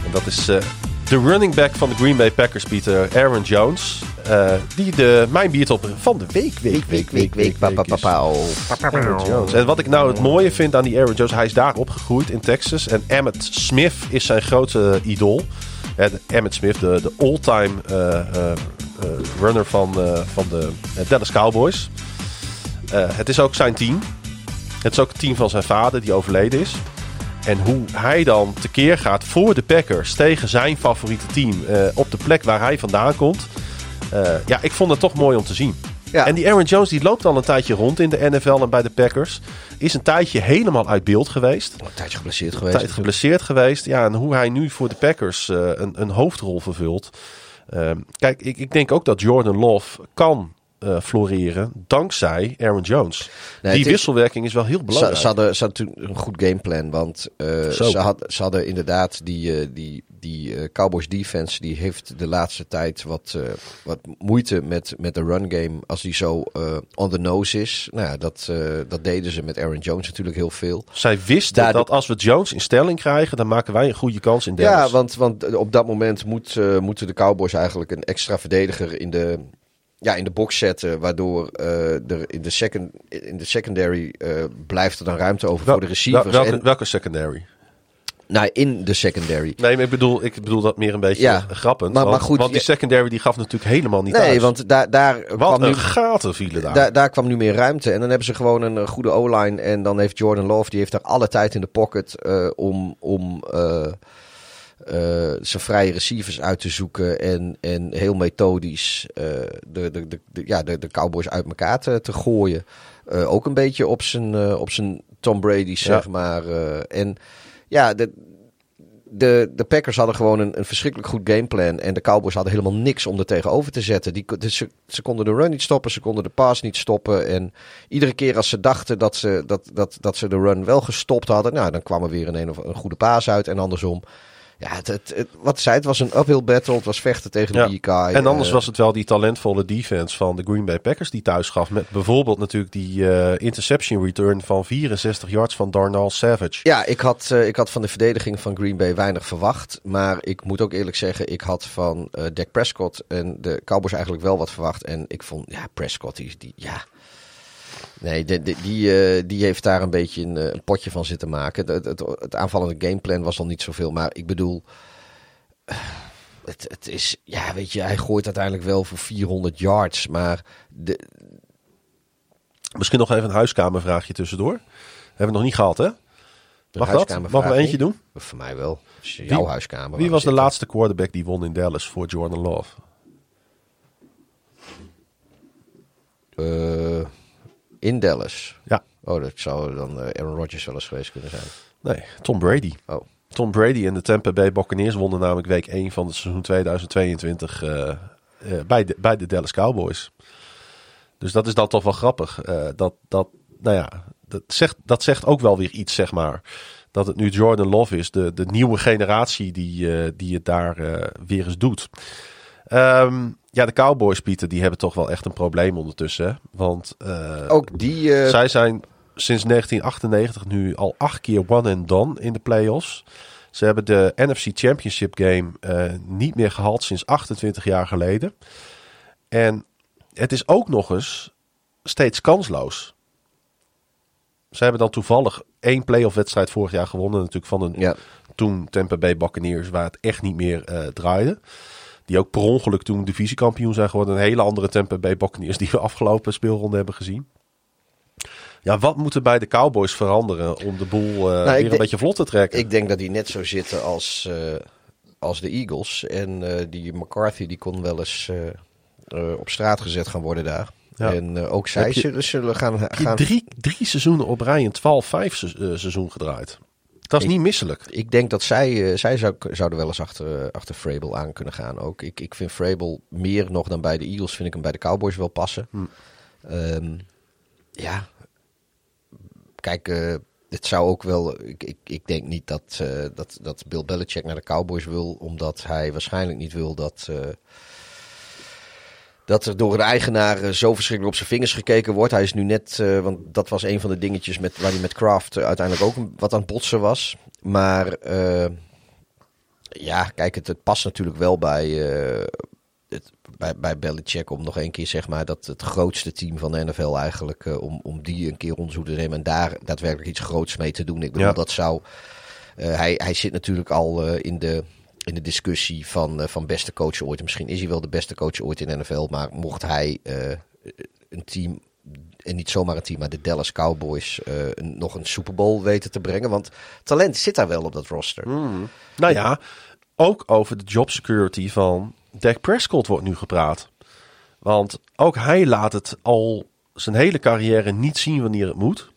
En dat is eh, de running back van de Green Bay Packers, Pieter, Aaron Jones. Eh, die de mijn biertop van de week, week, Week, week, week, oh. Aaron Jones. En wat ik nou het mooie vind aan die Aaron Jones, hij is daar opgegroeid in Texas. En Emmett Smith is zijn grote idool. Eh, de- Emmett Smith, de, de all-time eh, eh, eh, runner van, eh, van de eh, Dallas Cowboys. Eh, het is ook zijn team. Het is ook het team van zijn vader die overleden is. En hoe hij dan tekeer gaat voor de Packers tegen zijn favoriete team eh, op de plek waar hij vandaan komt. Eh, ja, ik vond het toch mooi om te zien. Ja. En die Aaron Jones die loopt al een tijdje rond in de NFL en bij de Packers. Is een tijdje helemaal uit beeld geweest. Een tijdje geblesseerd Een geweest. tijd geblesseerd geweest. Ja, en hoe hij nu voor de Packers eh, een, een hoofdrol vervult. Ehm, kijk, ik, ik denk ook dat Jordan Love kan eh, floreren dankzij Aaron Jones. Nee, die wisselwerking is wel heel belangrijk. ze, hadden, ze hadden natuurlijk een goed gameplan. Want eh, ze, had, ze hadden inderdaad die, eh, die, die Cowboys defense. Die heeft de laatste tijd wat, wat moeite met, met de run game. Als die zo on the nose is. Nou ja, dat, dat deden ze met Aaron Jones natuurlijk heel veel. Zij wisten Daardoor- dat als we Jones in stelling krijgen, dan maken wij een goede kans in Dallas. Ja, want, want op dat moment moet, moeten de Cowboys eigenlijk een extra verdediger in de, ja, in de box zetten. Waardoor eh, er in de, second, in de secondary eh, blijft er dan ruimte over Wel- voor de receivers. wel- welke, en, welke secondary? Nou, in de secondary. Nee, maar ik bedoel, ik bedoel dat meer een beetje Ja, grappend. maar- want, maar goed, want die secondary die gaf natuurlijk helemaal niet Nee, want daar, daar, Wat kwam een nu, gaten vielen daar. daar, daar kwam nu meer ruimte. En dan hebben ze gewoon een eh, goede O-line. En dan heeft Jordan Love, die heeft daar alle tijd in de pocket om, om zijn vrije receivers uit te zoeken. En, en heel methodisch eh, de, de, de, de- ja, de, de Cowboys uit elkaar te, te gooien. Eh, ook een beetje op zijn, eh, op zijn Tom Brady, zeg maar. eh. en ja, de, de, de Packers hadden gewoon een, een verschrikkelijk goed gameplan. En de Cowboys hadden helemaal niks om er tegenover te zetten. Die, dus ze, ze konden de run niet stoppen, ze konden de pass niet stoppen. En iedere keer als ze dachten dat ze, dat, dat, dat ze de run wel gestopt hadden, nou, dan kwam er weer een, een, of een goede paas uit. En andersom. Ja, het, het, het- wat zei, het was een uphill battle. Het was vechten tegen de Ja. big guy. En anders Eh, was het wel die talentvolle defense van de Green Bay Packers die thuis gaf. Met bijvoorbeeld natuurlijk die eh, interception return van 64 yards van Darnell Savage. Ja, ik had, eh, ik had van de verdediging van Green Bay weinig verwacht. Maar ik moet ook eerlijk zeggen, ik had van eh Dak Prescott en de Cowboys eigenlijk wel wat verwacht. En ik vond, ja, Prescott, die, die ja... Nee, die, eh, die heeft daar een beetje een, eh, een potje van zitten maken. Het, het, het aanvallende gameplan was al niet zoveel. Maar ik bedoel, het, het is, ja, weet je, hij gooit uiteindelijk wel voor 400 yards. Maar de, Misschien nog even een huiskamervraagje tussendoor. Hebben we nog niet gehad, hè? Mag dat? Mag we eentje niet? doen? voor mij wel. Je jouw huiskamer. Wie was de laatste quarterback die won in Dallas voor Jordan Love? Eh, in Dallas. Ja. Oh, dat zou dan eh, Aaron Rodgers wel eens geweest kunnen zijn. Nee, Tom Brady. Oh. Tom Brady en de Tampa Bay Buccaneers wonnen namelijk week 1 van het seizoen 2022 eh, eh, bij, de, bij de Dallas Cowboys. Dus dat is dan toch wel grappig. dat, dat, nou ja, dat zegt, dat zegt ook wel weer iets, zeg maar. Dat het nu Jordan Love is, de, de nieuwe generatie die, die het daar weer eens doet. Ehm, ja, de Cowboys, Pieter, die hebben toch wel echt een probleem ondertussen. Want eh, Ook die... eh, zij zijn sinds 1998 nu al acht keer one and done in de playoffs. Ze hebben de NFC Championship game eh, niet meer gehaald sinds 28 jaar geleden. En het is ook nog eens steeds kansloos. Ze hebben dan toevallig één playoff wedstrijd vorig jaar gewonnen. Natuurlijk van een ja. toen Tampa Bay Buccaneers, waar het echt niet meer draaide. Die ook per ongeluk toen divisiekampioen zijn geworden. Een hele andere Tampa Bay Buccaneers die we afgelopen speelronde hebben gezien. Ja, wat moet er bij de Cowboys veranderen om de boel eh, weer een beetje vlot te trekken? Ik denk dat die net zo zitten als, eh, als de Eagles. En eh, die McCarthy die kon wel eens op straat gezet gaan worden daar. Ja. En ook zij je- zullen, zullen gaan... Gaan drie, drie seizoenen op rij een 12-5 se- eh, seizoen gedraaid. Dat is Ik- niet misselijk. Ik denk dat zij, eh, zij zou, zouden wel eens achter, eh, achter Vrabel aan kunnen gaan ook. Ik, ik vind Vrabel meer nog dan bij de Eagles, vind ik hem bij de Cowboys wel passen. Hm. Ehm, ja, kijk, eh, het zou ook wel... Ik, ik, ik denk niet dat, dat, dat Bill Belichick naar de Cowboys wil, omdat hij waarschijnlijk niet wil dat... dat er door een eigenaar eh, zo verschrikkelijk op zijn vingers gekeken wordt. Hij is nu net, eh, want dat was een van de dingetjes met, waar hij met Kraft eh, uiteindelijk ook wat aan het botsen was. Maar ja, kijk, het, het past natuurlijk wel bij, eh, het, bij, bij Belichick om nog een keer zeg maar dat het grootste team van de NFL eigenlijk, om, om die een keer onderzoek te nemen en daar daadwerkelijk iets groots mee te doen. Ik bedoel, Ja. dat zou... hij, hij zit natuurlijk al in de in de discussie van, eh, van beste coach ooit. En Misschien is hij wel de beste coach ooit in de NFL. Maar mocht hij eh, een team, en niet zomaar een team, maar de Dallas Cowboys, eh, nog een Super Bowl weten te brengen. Want talent zit daar wel op dat roster. Nou ja, ook over de job security van Dak Prescott wordt nu gepraat. Want ook hij laat het al zijn hele carrière niet zien wanneer het moet.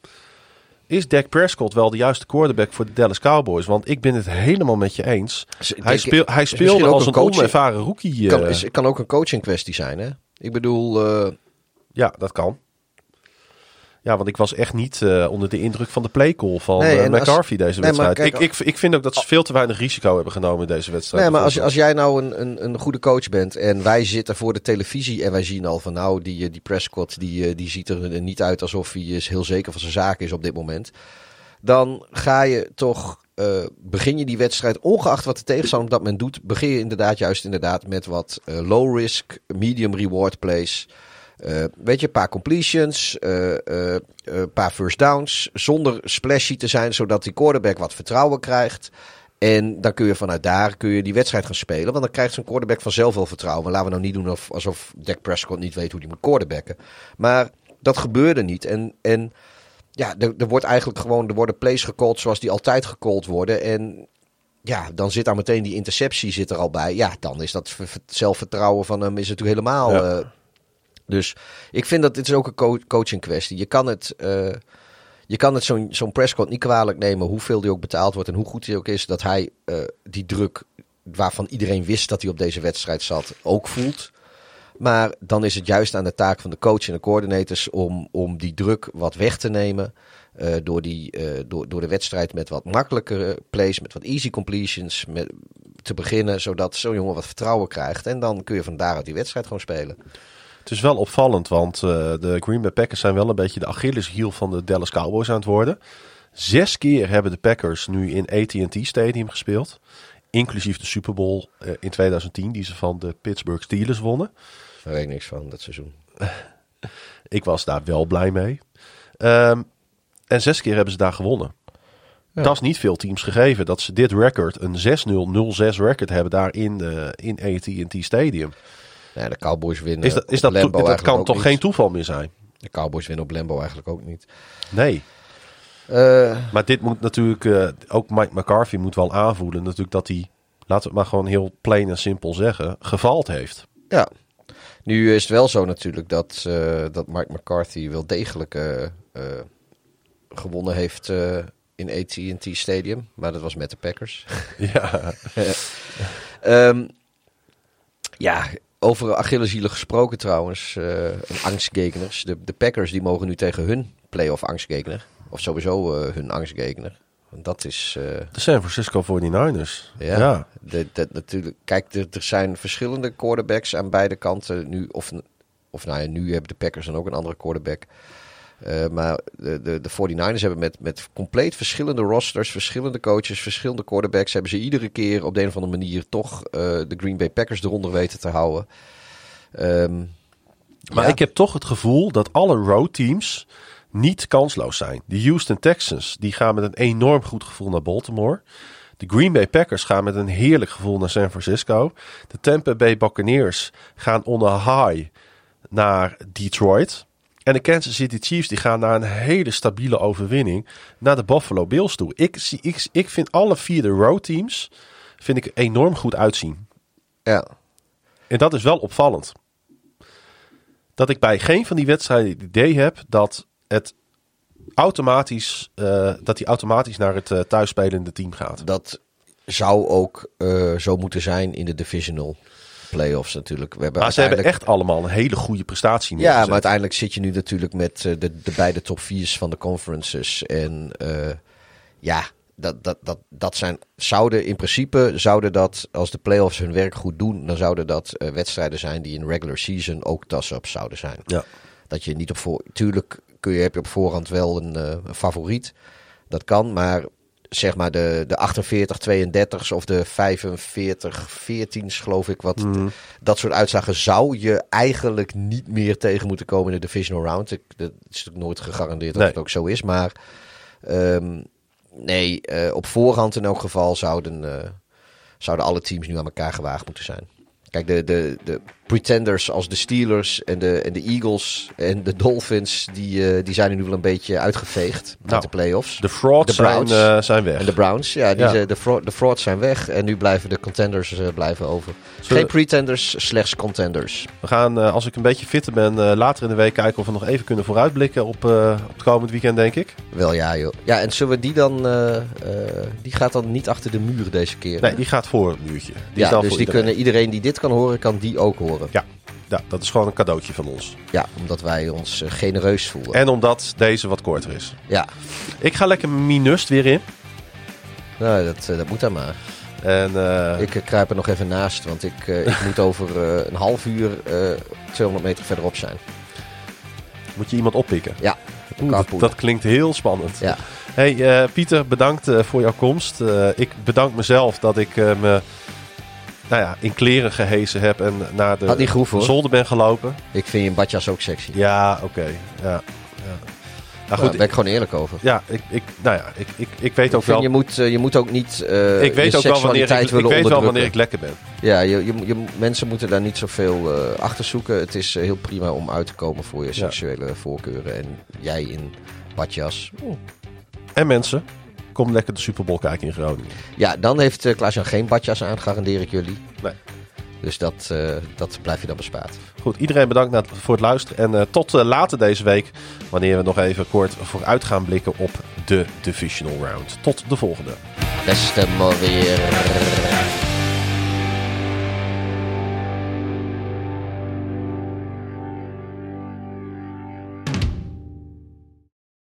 Is Dak Prescott wel de juiste quarterback voor de Dallas Cowboys? Want ik ben het helemaal met je eens. Dus Hij, speel, hij speelde als een coaching- onervaren rookie. Kan, eh, is, kan ook een coaching kwestie zijn, hè? Ik bedoel, eh, Ja, dat kan. Ja, want ik was echt niet eh, onder de indruk van de playcall van Nee, eh, als- McCarthy deze Nee, wedstrijd. kijk, ik, ik, ik vind ook dat ze veel te weinig risico hebben genomen in deze wedstrijd. Nee, maar als, als jij nou een, een, een goede coach bent en wij zitten voor de televisie en wij zien al van nou, die, eh, die Prescott die, die ziet er niet uit alsof hij is heel zeker van zijn zaken is op dit moment. Dan ga je toch, begin je die wedstrijd, ongeacht wat de tegenstander op dat moment doet, begin je inderdaad juist inderdaad met wat low risk, medium reward plays. Eh, weet je, een paar completions, eh, eh, een paar first downs, zonder splashy te zijn, zodat die quarterback wat vertrouwen krijgt. En dan kun je vanuit daar kun je die wedstrijd gaan spelen. Want dan krijgt zo'n quarterback vanzelf wel vertrouwen. Maar laten we nou niet doen of, alsof Dak Prescott niet weet hoe hij moet quarterbacken. Maar dat gebeurde niet. En, en ja, er, er wordt eigenlijk gewoon, er worden plays gecalled zoals die altijd gecalled worden. En ja, dan zit daar meteen die interceptie zit er al bij. Ja, dan is dat zelfvertrouwen van hem is natuurlijk helemaal. Ja. Dus ik vind dat dit is ook een co- coaching kwestie. Je kan het, eh, je kan het zo'n zo'n Prescott niet kwalijk nemen hoeveel die ook betaald wordt en hoe goed hij ook is. Dat hij eh, die druk waarvan iedereen wist dat hij op deze wedstrijd zat ook voelt. Maar dan is het juist aan de taak van de coach en de coördinators om, om die druk wat weg te nemen. eh, door, die, door, door de wedstrijd met wat makkelijkere plays, met wat easy completions te beginnen. Zodat zo'n jongen wat vertrouwen krijgt. En dan kun je van daaruit die wedstrijd gewoon spelen. Het is wel opvallend, want eh, de Green Bay Packers zijn wel een beetje de Achilleshiel van de Dallas Cowboys aan het worden. Zes keer hebben de Packers nu in AT&T Stadium gespeeld. Inclusief de Super Bowl eh, in 2010, die ze van de Pittsburgh Steelers wonnen. Daar weet ik niks van dat seizoen. [LAUGHS] Ik was daar wel blij mee. Ehm, en zes keer hebben ze daar gewonnen. Dat is niet veel teams gegeven dat ze dit record, een 6-0-0-6 record hebben daar in, eh, in AT&T Stadium. Ja, de Cowboys winnen. Is dat, is dat, dat kan toch niet. geen toeval meer zijn? De Cowboys winnen op Lambo eigenlijk ook niet. Nee. Eh, Maar dit moet natuurlijk, eh, ook Mike McCarthy moet wel aanvoelen natuurlijk dat hij, laten we het maar gewoon heel plain en simpel zeggen, gefaald heeft. ja. Nu is het wel zo natuurlijk dat, eh, dat Mike McCarthy wel degelijk gewonnen heeft in AT&T Stadium. Maar dat was met de Packers. Ja, [LAUGHS] Ehm, ja, over Achilleshielen gesproken trouwens. en angstgekeners. De, de Packers die mogen nu tegen hun playoff angstgekener. Of sowieso eh, hun angstgekener. Want dat is... eh, de San Francisco 49ers. Ja, Ja. De, de- natuurlijk. Kijk, er, er zijn verschillende quarterbacks aan beide kanten nu. Of, of nou ja, nu hebben de Packers dan ook een andere quarterback. Eh, maar de, de, de 49ers hebben met, met compleet verschillende rosters, verschillende coaches, verschillende quarterbacks. Hebben ze iedere keer op de een of andere manier toch eh, de Green Bay Packers eronder weten te houden. Ehm, Maar ja. ik heb toch het gevoel dat alle roadteams niet kansloos zijn. De Houston Texans die gaan met een enorm goed gevoel naar Baltimore. De Green Bay Packers gaan met een heerlijk gevoel naar San Francisco. De Tampa Bay Buccaneers gaan on a high naar Detroit. En de Kansas City Chiefs die gaan naar een hele stabiele overwinning naar de Buffalo Bills toe. Ik, zie, ik, ik vind alle vier de roadteams vind ik enorm goed uitzien. ja. En dat is wel opvallend. Dat ik bij geen van die wedstrijden het idee heb dat het automatisch, eh, dat hij automatisch naar het eh, thuisspelende team gaat. Dat zou ook eh, zo moeten zijn in de divisional playoffs natuurlijk. We hebben Maar ze hebben echt allemaal een hele goede prestatie Ja, maar uiteindelijk zit je nu natuurlijk met eh, de, de beide top 4's van de conferences. En eh, ja, dat, dat, dat, dat zijn, zouden in principe, zouden dat, als de playoffs hun werk goed doen, dan zouden dat eh, wedstrijden zijn die in regular season ook toss-ups zouden zijn. Ja. Dat je niet op voor, tuurlijk kun je, heb je op voorhand wel een, een favoriet. Dat kan, maar zeg maar de, de 48 32's of de 45 14's geloof ik wat dat soort uitslagen zou je eigenlijk niet meer tegen moeten komen in de divisional round. Ik, dat is natuurlijk nooit gegarandeerd dat Nee. het ook zo is, maar ehm, nee, eh, op voorhand in elk geval zouden, eh, zouden alle teams nu aan elkaar gewaagd moeten zijn. Kijk, de, de, de pretenders als de Steelers en de, en de Eagles en de Dolphins, die, eh, die zijn nu wel een beetje uitgeveegd met Nou, de playoffs. De frauds De zijn, Browns. eh, zijn weg. En de Browns, ja, die Ja. Zijn, de, fraud, de frauds zijn weg en nu blijven de contenders eh, blijven over. Zullen- Geen pretenders, slechts contenders. We gaan, als ik een beetje fitter ben, later in de week kijken of we nog even kunnen vooruitblikken op, op het komend weekend, denk ik. Wel ja, joh. Ja, en zullen we die dan... die gaat dan niet achter de muur deze keer. Nee, hè? die gaat voor het muurtje. Die ja, dus die iedereen. kunnen, iedereen die dit kan horen, kan die ook horen. Ja. ja, dat is gewoon een cadeautje van ons. Ja, omdat wij ons eh, genereus voelen. En omdat deze wat korter is. Ja, Ik ga lekker minust weer in. nou, dat, eh, dat moet dan maar. En eh, Ik kruip er nog even naast, want ik, ik moet [LAUGHS] over een half uur eh 200 meter verderop zijn. moet je iemand oppikken. Ja, Oeh, dat, klinkt heel spannend. Ja. Hey Pieter, bedankt voor jouw komst. Ik bedank mezelf dat ik me nou ja, in kleren gehezen heb en naar de niet zolder ben gelopen. Ik vind je badjas ook sexy. Ja, oké. Ja, ja. Daar goed, ben ik gewoon eerlijk over. Ja, ik, ik, nou ja, ik, ik, ik weet Ik ook wel... je, moet, eh, je moet ook niet eh ik weet ook wel wanneer ik, ik weet wel wanneer ik lekker ben. Ja, je, je, je- mensen moeten daar niet zoveel eh achter zoeken. Het is heel prima om uit te komen voor je seksuele voorkeuren. En jij in badjas. oeh. En mensen, kom lekker de Super Bowl kijken in Groningen. Ja, dan heeft uh, Klaas-Jan geen badjas aan, garandeer ik jullie. Nee. Dus dat, eh, dat blijf je dan bespaard. Goed, iedereen bedankt voor het luisteren. En eh, tot later deze week, wanneer we nog even kort vooruit gaan blikken op de Divisional Round. Tot de volgende. Beste maar weer.